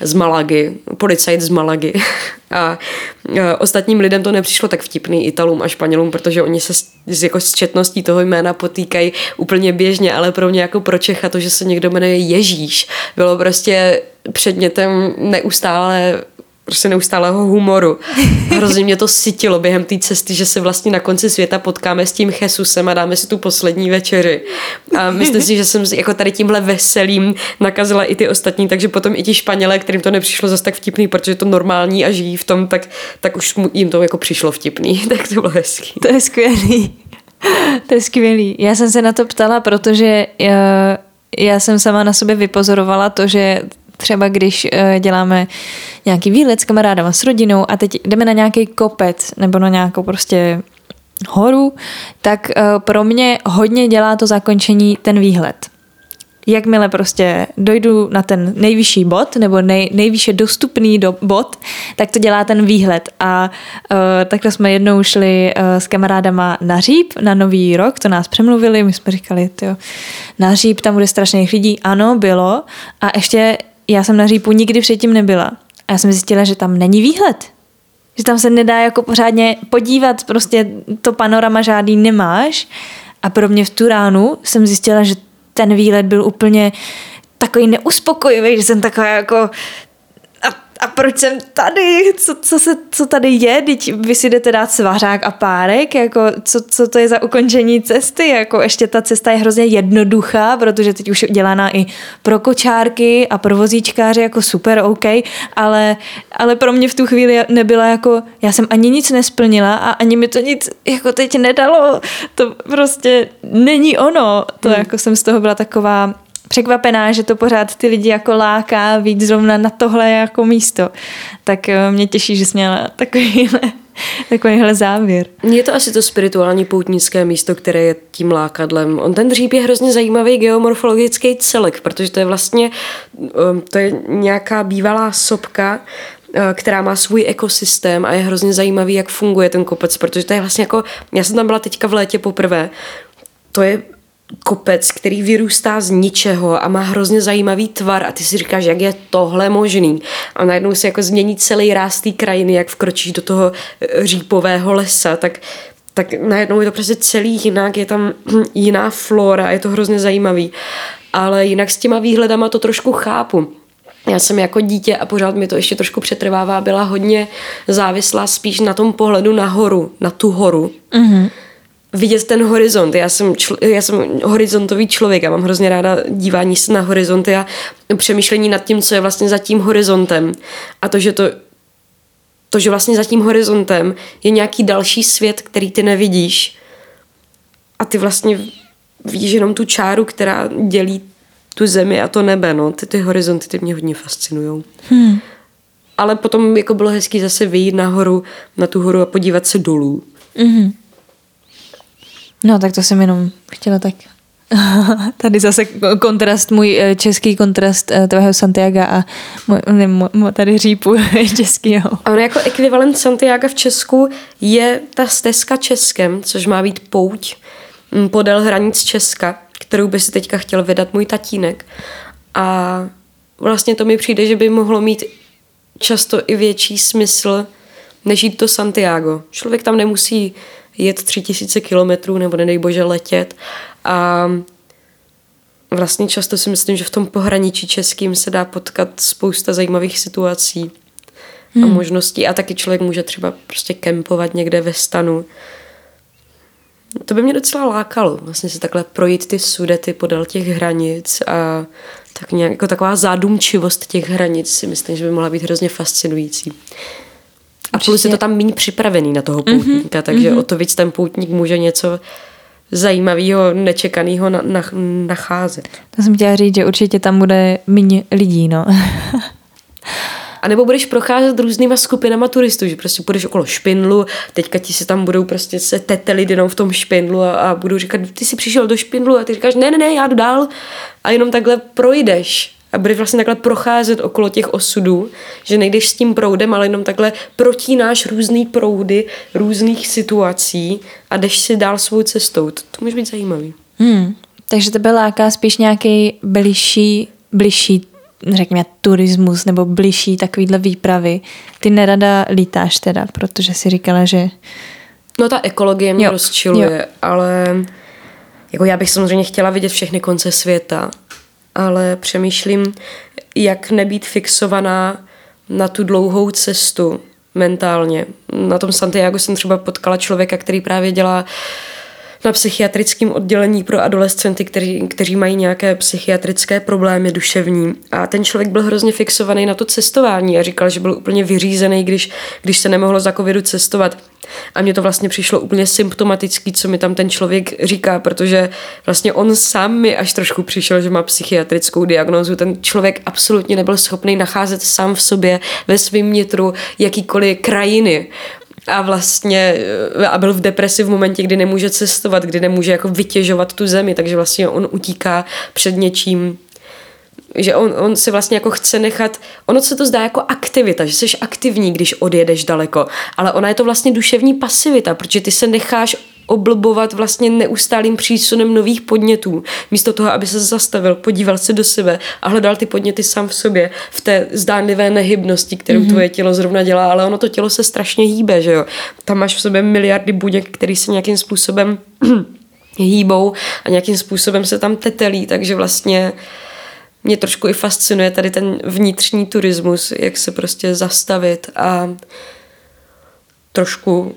z Malagy, policajt z Malagy. (laughs) A ostatním lidem to nepřišlo tak vtipný, Italům a Španělům, protože oni se s, jako s četností toho jména potýkají úplně běžně, ale pro mě jako pro Čecha to, že se někdo jmenuje Ježíš, bylo prostě předmětem neustále prostě neustálého humoru. Hrozně mě to sytilo během té cesty, že se vlastně na konci světa potkáme s tím Jesusem a dáme si tu poslední večeři. A myslím si, že jsem jako tady tímhle veselým nakazila i ty ostatní, takže potom i ti Španělé, kterým to nepřišlo zase tak vtipný, protože to normální a žijí v tom, tak, tak už jim to jako přišlo vtipný. (laughs) Tak to bylo hezký. To je skvělý. To je skvělý. Já jsem se na to ptala, protože já, eh, já jsem sama na sobě vypozorovala to, že třeba když eh, děláme nějaký výlet s kamarádama, s rodinou a teď jdeme na nějaký kopec nebo na nějakou prostě horu, tak eh, pro mě hodně dělá to zakončení ten výhled jakmile prostě dojdu na ten nejvyšší bod nebo nej, nejvýše dostupný do bod, tak to dělá ten výhled. A uh, takhle jsme jednou šli uh, s kamarádama na Říp na nový rok, to nás přemluvili, my jsme říkali, tyjo, na Říp tam bude strašných lidí. Ano, bylo. A ještě já jsem na Řípu nikdy předtím nebyla. A já jsem zjistila, že tam není výhled. Že tam se nedá jako pořádně podívat, prostě to panorama žádný nemáš. A pro mě v tu ránu jsem zjistila, že ten výlet byl úplně takový neuspokojivý, že jsem taková jako a proč jsem tady, co, co, se, co tady je, teď vy si jdete dát svařák a párek, jako co, co to je za ukončení cesty, jako ještě ta cesta je hrozně jednoduchá, protože teď už je udělaná i pro kočárky a pro vozíčkáře, jako super, OK, ale, ale pro mě v tu chvíli nebyla jako, já jsem ani nic nesplnila a ani mi to nic jako teď nedalo, to prostě není ono, to hmm. jako jsem z toho byla taková překvapená, že to pořád ty lidi jako láká víc zrovna na tohle jako místo. Tak eh, mě těší, že jsi měla takovýhle (laughs) takovýhle závěr. Je to asi to spirituální poutnické místo, které je tím lákadlem. On ten dříp je hrozně zajímavý geomorfologický celek, protože to je vlastně ehm, to je nějaká bývalá sopka, eh, která má svůj ekosystém a je hrozně zajímavý, jak funguje ten kopec, protože to je vlastně jako, já jsem tam byla teďka v létě poprvé, to je kopec, který vyrůstá z ničeho a má hrozně zajímavý tvar a ty si říkáš, jak je tohle možný. A najednou se jako změní celý ráz té krajiny, jak vkročíš do toho eh, řípového lesa, tak tak najednou je to prostě celý jinak, je tam (clears throat) jiná flora, je to hrozně zajímavý. Ale jinak s těma výhledama to trošku chápu. Já jsem jako dítě a pořád mi to ještě trošku přetrvává, byla hodně závislá spíš na tom pohledu nahoru, na tu horu. Mm-hmm vidět ten horizont. Já jsem, čl- já jsem horizontový člověk, já mám hrozně ráda dívání se na horizonty a přemýšlení nad tím, co je vlastně za tím horizontem. A to, že to to, že vlastně za tím horizontem je nějaký další svět, který ty nevidíš a ty vlastně vidíš jenom tu čáru, která dělí tu zemi a to nebe, no. Ty, ty horizonty ty mě hodně fascinují. Hmm. Ale potom jako bylo hezký zase vyjít nahoru, na tu horu a podívat se dolů. Mm-hmm. No, tak to jsem jenom chtěla tak (laughs) Tady zase kontrast, můj eh, český kontrast eh, tvého Santiago a můj, ne, můj, tady řípu (laughs) českýho. A on jako ekvivalent Santiago v Česku je ta stezka Českem, což má být pouť mm, podél hranic Česka, kterou by si teďka chtěl vydat můj tatínek. A vlastně to mi přijde, že by mohlo mít často i větší smysl, než jít to Santiago. Člověk tam nemusí jet tři tisíce kilometrů nebo nedej bože letět a vlastně často si myslím, že v tom pohraničí českým se dá potkat spousta zajímavých situací hmm. a možností a taky člověk může třeba prostě kempovat někde ve stanu. To by mě docela lákalo, vlastně si takhle projít ty sudety podél těch hranic a tak nějak, jako taková zádumčivost těch hranic si myslím, že by mohla být hrozně fascinující. A plus je to tam méně připravený na toho mhm, poutníka, mm-hmm. takže mm-hmm. o to víc ten poutník může něco zajímavého, nečekaného na, na, nacházet. To jsem chtěla říct, že určitě tam bude méně lidí, no. A nebo budeš procházet různýma skupinama turistů, že prostě půjdeš okolo špindlu, teďka ti se tam budou prostě se tetelit jenom v tom špindlu a, a budou říkat, ty jsi přišel do špindlu a ty říkáš, ne, ne, ne, já jdu dál a jenom takhle projdeš a budeš vlastně takhle procházet okolo těch osudů, že nejdeš s tím proudem, ale jenom takhle protínáš různý proudy různých situací a jdeš si dál svou cestou. To, to může být zajímavý. Hmm. Takže tebe láká spíš nějaký bližší, bližší řekněme, turismus nebo bližší takovýhle výpravy. Ty nerada lítáš teda, protože si říkala, že... No ta ekologie mě jo. rozčiluje, jo. ale jako já bych samozřejmě chtěla vidět všechny konce světa, ale přemýšlím, jak nebýt fixovaná na tu dlouhou cestu mentálně. Na tom Santiago jsem třeba potkala člověka, který právě dělá na psychiatrickém oddělení pro adolescenty, kteří, kteří mají nějaké psychiatrické problémy duševní. A ten člověk byl hrozně fixovaný na to cestování a říkal, že byl úplně vyřízený, když, když se nemohlo za covidu cestovat. A mně to vlastně přišlo úplně symptomatický, co mi tam ten člověk říká, protože vlastně on sám mi až trošku přišel, že má psychiatrickou diagnózu. Ten člověk absolutně nebyl schopný nacházet sám v sobě, ve svém nitru, jakýkoliv krajiny a vlastně eh, a byl v depresi v momentě, kdy nemůže cestovat, kdy nemůže jako vytěžovat tu zemi, takže vlastně on utíká před něčím, že on, on se vlastně jako chce nechat, ono se to zdá jako aktivita, že jsi aktivní, když odjedeš daleko, ale ona je to vlastně duševní pasivita, protože ty se necháš oblbovat vlastně neustálým přísunem nových podnětů. Místo toho, aby se zastavil, podíval se do sebe a hledal ty podněty sám v sobě, v té zdánlivé nehybnosti, kterou mm-hmm. tvoje tělo zrovna dělá, ale ono to tělo se strašně hýbe, že jo. Tam máš v sobě miliardy buněk, který se nějakým způsobem (clears throat) hýbou a nějakým způsobem se tam tetelí, takže vlastně mě trošku i fascinuje tady ten vnitřní turismus, jak se prostě zastavit a trošku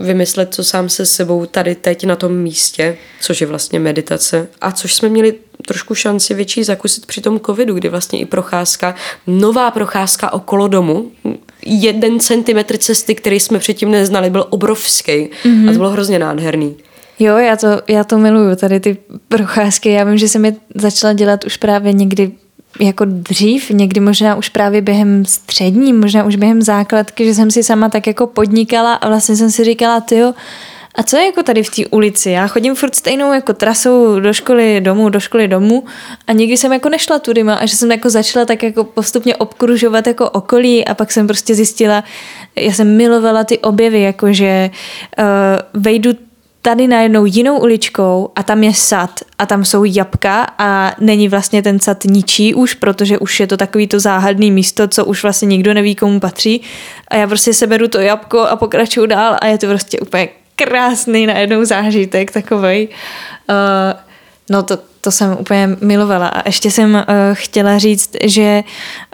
vymyslet, co sám se sebou tady teď na tom místě, což je vlastně meditace. A což jsme měli trošku šanci větší zakusit při tom covidu, kdy vlastně i procházka, nová procházka okolo domu, jeden centimetr cesty, který jsme předtím neznali, byl obrovský mm-hmm. a to bylo hrozně nádherný. Jo, já to, já to miluju, tady ty procházky. Já vím, že jsem je začala dělat už právě někdy jako dřív, někdy možná už právě během střední, možná už během základky, že jsem si sama tak jako podnikala a vlastně jsem si říkala, tyjo, a co je jako tady v té ulici? Já chodím furt stejnou jako trasou do školy domů, do školy domů a nikdy jsem jako nešla tudyma a že jsem jako začala tak jako postupně obkružovat jako okolí a pak jsem prostě zjistila, já jsem milovala ty objevy, jako že uh, vejdu tady najednou jinou uličkou a tam je sad a tam jsou jabka a není vlastně ten sad ničí už, protože už je to takový to záhadný místo, co už vlastně nikdo neví, komu patří a já prostě seberu to jabko a pokračuju dál a je to prostě úplně krásný najednou zážitek takovej. Uh, no to, to jsem úplně milovala a ještě jsem uh, chtěla říct, že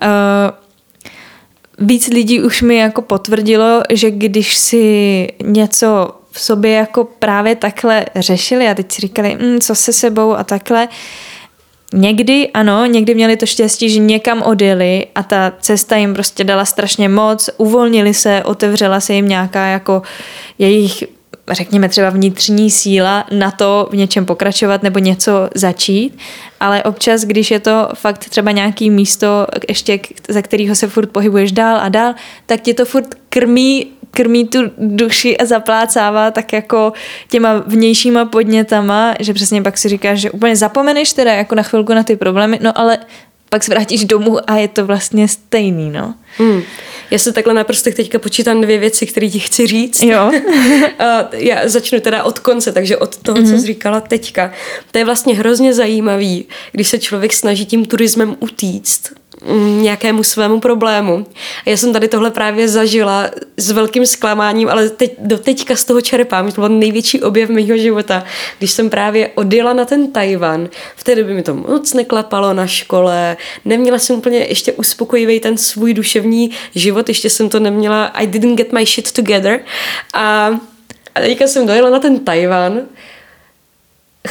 uh, víc lidí už mi jako potvrdilo, že když si něco v sobě jako právě takhle řešili a teď si říkali, mm, co se sebou a takhle. Někdy ano, někdy měli to štěstí, že někam odjeli a ta cesta jim prostě dala strašně moc, uvolnili se, otevřela se jim nějaká jako jejich řekněme třeba vnitřní síla na to v něčem pokračovat nebo něco začít, ale občas, když je to fakt třeba nějaký místo, ještě za kterého se furt pohybuješ dál a dál, tak ti to furt krmí krmí tu duši a zaplácává tak jako těma vnějšíma podnětama, že přesně pak si říkáš, že úplně zapomeneš teda jako na chvilku na ty problémy, no ale pak se vrátíš domů a je to vlastně stejný, no. Hmm. Já se takhle na prstech teďka počítám dvě věci, které ti chci říct. Jo. (laughs) Já začnu teda od konce, takže od toho, mm-hmm. co mhm. jsi říkala teďka. To je vlastně hrozně zajímavý, když se člověk snaží tím turismem utíct nějakému svému problému. A já jsem tady tohle právě zažila s velkým zklamáním, ale teď, do teďka z toho čerpám. To byl největší objev mého života, když jsem právě odjela na ten Tajvan. V té době mi to moc neklapalo na škole, neměla jsem úplně ještě uspokojivý ten svůj duševní život, ještě jsem to neměla, I didn't get my shit together. A, a teďka jsem dojela na ten Tajvan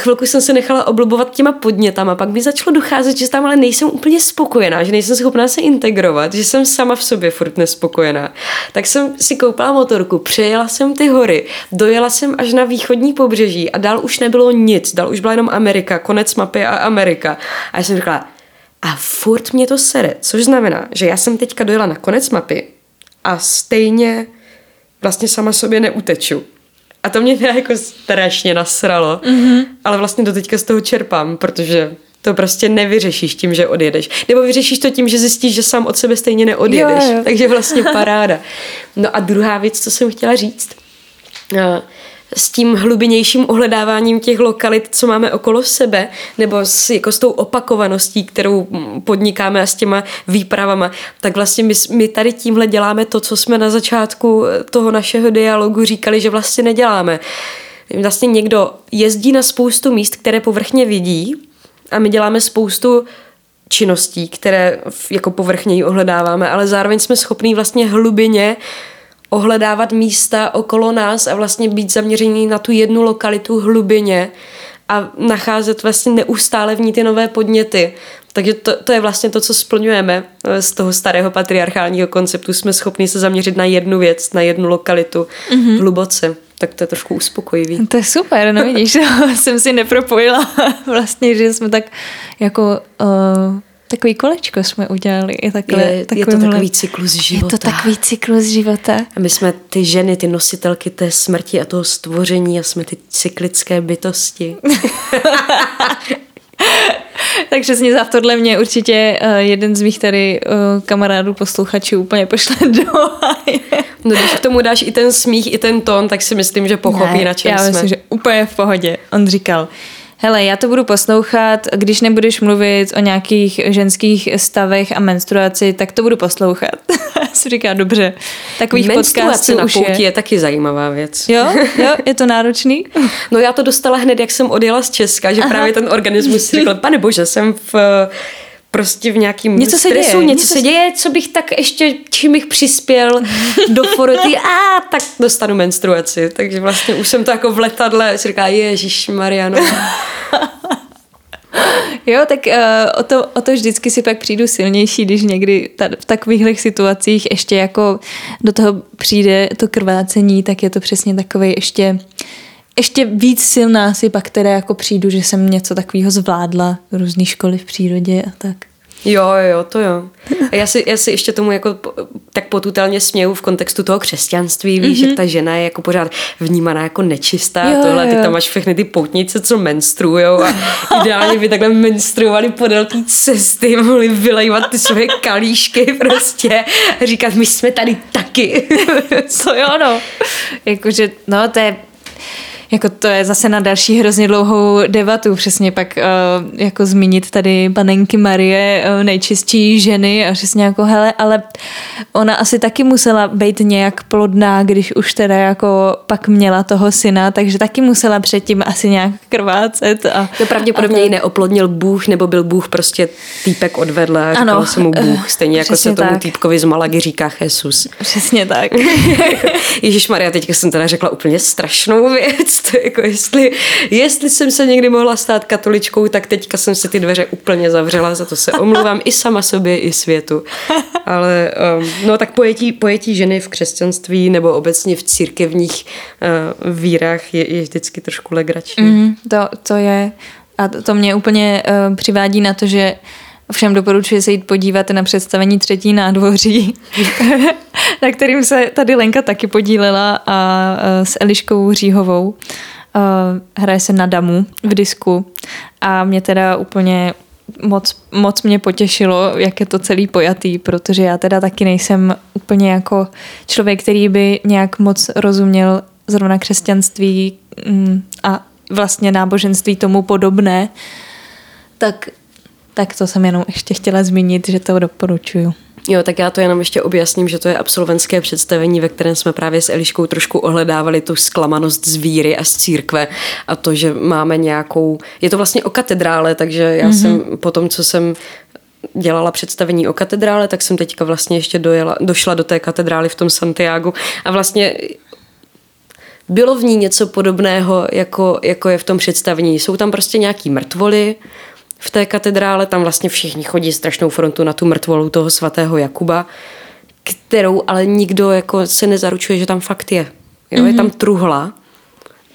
chvilku jsem se nechala oblubovat těma podnětama, pak mi začalo docházet, že tam ale nejsem úplně spokojená, že nejsem schopná se integrovat, že jsem sama v sobě furt nespokojená. Tak jsem si koupila motorku, přejela jsem ty hory, dojela jsem až na východní pobřeží a dál už nebylo nic, dál už byla jenom Amerika, konec mapy a Amerika. A já jsem říkala, A furt mě to sere, což znamená, že já jsem teďka dojela na konec mapy a stejně vlastně sama sobě neuteču. A to mě teda jako strašně nasralo, mm-hmm. ale vlastně do teďka z toho čerpám, protože to prostě nevyřešíš tím, že odjedeš. Nebo vyřešíš to tím, že zjistíš, že sám od sebe stejně neodjedeš. Jo, jo. Takže vlastně paráda. No a druhá věc, co jsem chtěla říct, s tím hlubinějším ohledáváním těch lokalit, co máme okolo sebe, nebo s, jako s tou opakovaností, kterou podnikáme a s těma výpravama, tak vlastně my, my tady tímhle děláme to, co jsme na začátku toho našeho dialogu říkali, že vlastně neděláme. Vlastně někdo jezdí na spoustu míst, které povrchně vidí a my děláme spoustu činností, které jako povrchněji ohledáváme, ale zároveň jsme schopní vlastně hlubině uh, ohledávat místa okolo nás a vlastně být zaměření na tu jednu lokalitu hlubině a nacházet vlastně neustále v ní ty nové podněty. Takže to, to je vlastně to, co splňujeme eh, z toho starého patriarchálního konceptu. Jsme schopni se zaměřit na jednu věc, na jednu lokalitu mm-hmm. hluboce. Tak to je trošku uspokojivý. To je super, no vidíš, (laughs) jsem si nepropojila (laughs) vlastně, že jsme tak jako uh, takový kolečko jsme udělali. Je, takhle, je, je to takový cyklus života. Je to takový cyklus života. A my jsme ty ženy, ty nositelky té smrti a toho stvoření a jsme ty cyklické bytosti. (laughs) Takže z za tohle mě určitě uh, jeden z mých tady uh, kamarádů, posluchačů úplně pošle (laughs) do No když k tomu dáš i ten smích, i ten tón, tak si myslím, že pochopí, ne, na čem já jsme. myslím, že úplně v pohodě. On říkal, hele, já to budu poslouchat, když nebudeš mluvit o nějakých ženských stavech a menstruaci, tak to budu poslouchat. (laughs) si říká, dobře. Takových podcastů na už je. je taky zajímavá věc. Jo, (laughs) jo, je to náročný? no já to dostala hned, jak jsem odjela z Česka, že Aha. právě ten organismus si řekl, pane bože, jsem v prostě v nějakým něco stresu, se děje, něco, něco se děje, co bych tak ještě, čím bych přispěl (laughs) do foroty, a tak dostanu menstruaci. Takže vlastně už jsem to jako v letadle, si říká, Ježíš Mariano. (laughs) Jo, tak uh, o, to, o to vždycky si pak přijdu silnější, když někdy ta, v takových situacích ještě jako do toho přijde to krvácení, tak je to přesně takový ještě ještě víc silná si pak teda jako přijdu, že jsem něco takového zvládla, různé školy v přírodě a tak. Jo, jo, to jo. A já si, já si ještě tomu jako tak potutelně směju v kontextu toho křesťanství, víš, mm-hmm. že ta žena je jako pořád vnímaná jako nečistá, jo, tohle, jo. ty tam máš všechny ty poutnice, co menstruujou a (laughs) ideálně by takhle menstruovali podél té cesty, mohli vylejvat ty své kalíšky prostě a říkat, my jsme tady taky. (laughs) Co jo, no. Jakože, no, to je jako to je zase na další hrozně dlouhou debatu, přesně pak uh, jako zmínit tady panenky Marie, uh, nejčistší ženy a přesně jako hele, ale ona asi taky musela být nějak plodná, když už teda jako pak měla toho syna, takže taky musela předtím asi nějak krvácet. A, to pravděpodobně a ji neoplodnil Bůh, nebo byl Bůh prostě týpek odvedle a ano, se mu Bůh, stejně jako se tomu tak. týpkovi z Malagy říká Jesus. Přesně tak. (laughs) Ježíš Maria, teďka jsem teda řekla úplně strašnou věc, (laughs) to jako jestli, jestli jsem se někdy mohla stát katoličkou, tak teďka jsem si ty dveře úplně zavřela, za to se omluvám i sama sobě, i světu. Ale um, no tak pojetí, pojetí ženy v křesťanství nebo obecně v církevních uh, vírách je, je vždycky trošku legrační. Mm, to, to je a to, to mě úplně uh, přivádí na to, že Všem doporučuji se jít podívat na představení třetí nádvoří, (laughs) (laughs) na kterým se tady Lenka taky podílela a s Eliškou Říhovou. Hraje se na damu v disku a mě teda úplně moc, moc mě potěšilo, jak je to celý pojatý, protože já teda taky nejsem úplně jako člověk, který by nějak moc rozuměl zrovna křesťanství mm, a vlastně náboženství tomu podobné, tak tak to jsem jenom ještě chtěla zmínit, že to doporučuju. Jo, tak já to jenom ještě objasním, že to je absolventské představení, ve kterém jsme právě s Eliškou trošku ohledávali tu zklamanost z víry a z církve a to, že máme nějakou... Je to vlastně o katedrále, takže já mm-hmm. jsem po tom, co jsem dělala představení o katedrále, tak jsem teďka vlastně ještě dojela, došla do té katedrály v tom Santiago a vlastně bylo v ní něco podobného, jako, jako je v tom představení. Jsou tam prostě nějaký mrtvoly, v té katedrále. Tam vlastně všichni chodí strašnou frontu na tu mrtvolu toho svatého Jakuba, kterou ale nikdo jako se nezaručuje, že tam fakt je. Jo, mm-hmm. Je tam mhm. truhla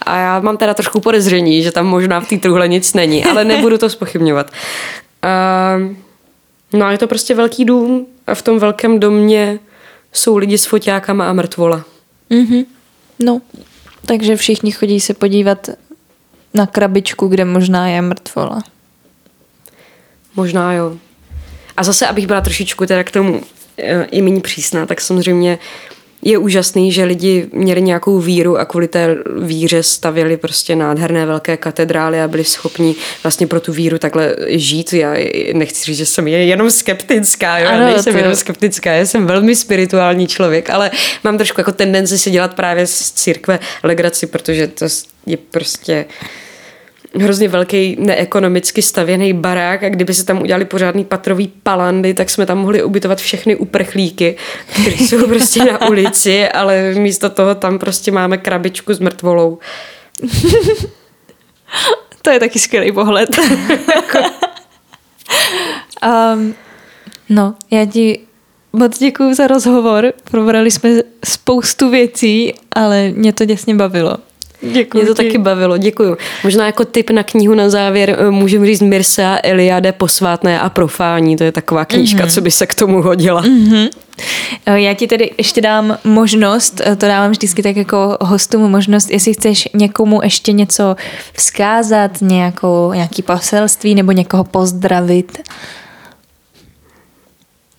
a já mám teda trošku podezření, že tam možná v té truhle nic není, ale (laughs) nebudu to spochybňovat. Uh, No a je to prostě velký dům a v tom velkém domě jsou lidi s foťákama a mrtvola. Mm-hmm. No, takže všichni chodí se podívat na krabičku, kde možná je mrtvola. Možná jo. A zase, abych byla trošičku teda k tomu e, i méně přísná, tak samozřejmě je úžasný, že lidi měli nějakou víru a kvůli té víře stavili prostě nádherné velké katedrály a byli schopni vlastně pro tu víru takhle žít. Já nechci říct, že jsem jenom skeptická, jo? Ano, já nejsem to... jenom skeptická, já jsem velmi spirituální člověk, ale mám trošku jako tendenci si dělat právě z církve legraci, protože to je prostě hrozně velký neekonomicky stavěný barák a kdyby se tam udělali pořádný patrový palandy, tak jsme tam mohli ubytovat všechny uprchlíky, kteří jsou prostě na ulici, ale místo toho tam prostě máme krabičku s mrtvolou. (laughs) to je taky skvělý pohled. (laughs) um, no, já ti moc děkuji za rozhovor. Probrali jsme spoustu věcí, ale mě to děsně bavilo. Děkuji. Mě to ti. taky bavilo, děkuji. Možná jako tip na knihu na závěr eh, můžeme říct Mirsa Eliade posvátné a profání. To je taková knížka, mm-hmm. co by se k tomu hodila. Mm-hmm. Já ti tedy ještě dám možnost, eh, to dávám vždycky tak jako hostům možnost, jestli chceš někomu ještě něco vzkázat, nějakou, nějaký poselství nebo někoho pozdravit.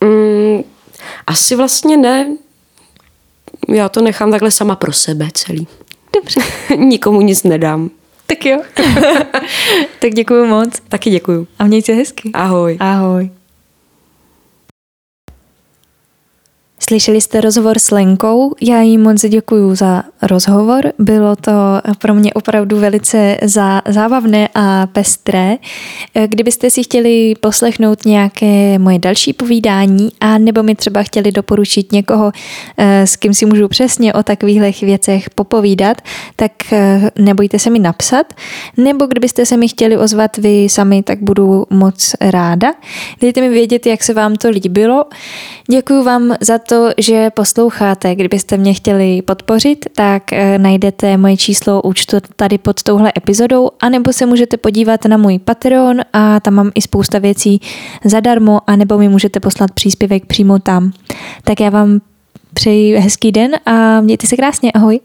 Mm, asi vlastně ne. Já to nechám takhle sama pro sebe celý. Dobře. (laughs) Nikomu nic nedám. Tak jo. (laughs) (laughs) tak děkuji moc. Taky děkuji. A měj se hezky. Ahoj. Ahoj. Slyšeli jste rozhovor s Lenkou, já jí moc děkuji za rozhovor, bylo to pro mě opravdu velice zá, zábavné a pestré. Kdybyste si chtěli poslechnout nějaké moje další povídání a nebo mi třeba chtěli doporučit někoho, eh, s kým si můžu přesně o takových věcech popovídat, tak eh, nebojte se mi napsat, nebo kdybyste se mi chtěli ozvat vy sami, tak budu moc ráda. Dejte mi vědět, jak se vám to líbilo. Děkuji vám za to, že posloucháte. Kdybyste mě chtěli podpořit, tak eh, najdete moje číslo účtu tady pod touhle epizodou, anebo se můžete podívat na můj Patreon a tam mám i spousta věcí zadarmo, anebo mi můžete poslat příspěvek přímo tam. Tak já vám přeji hezký den a mějte se krásně. Ahoj.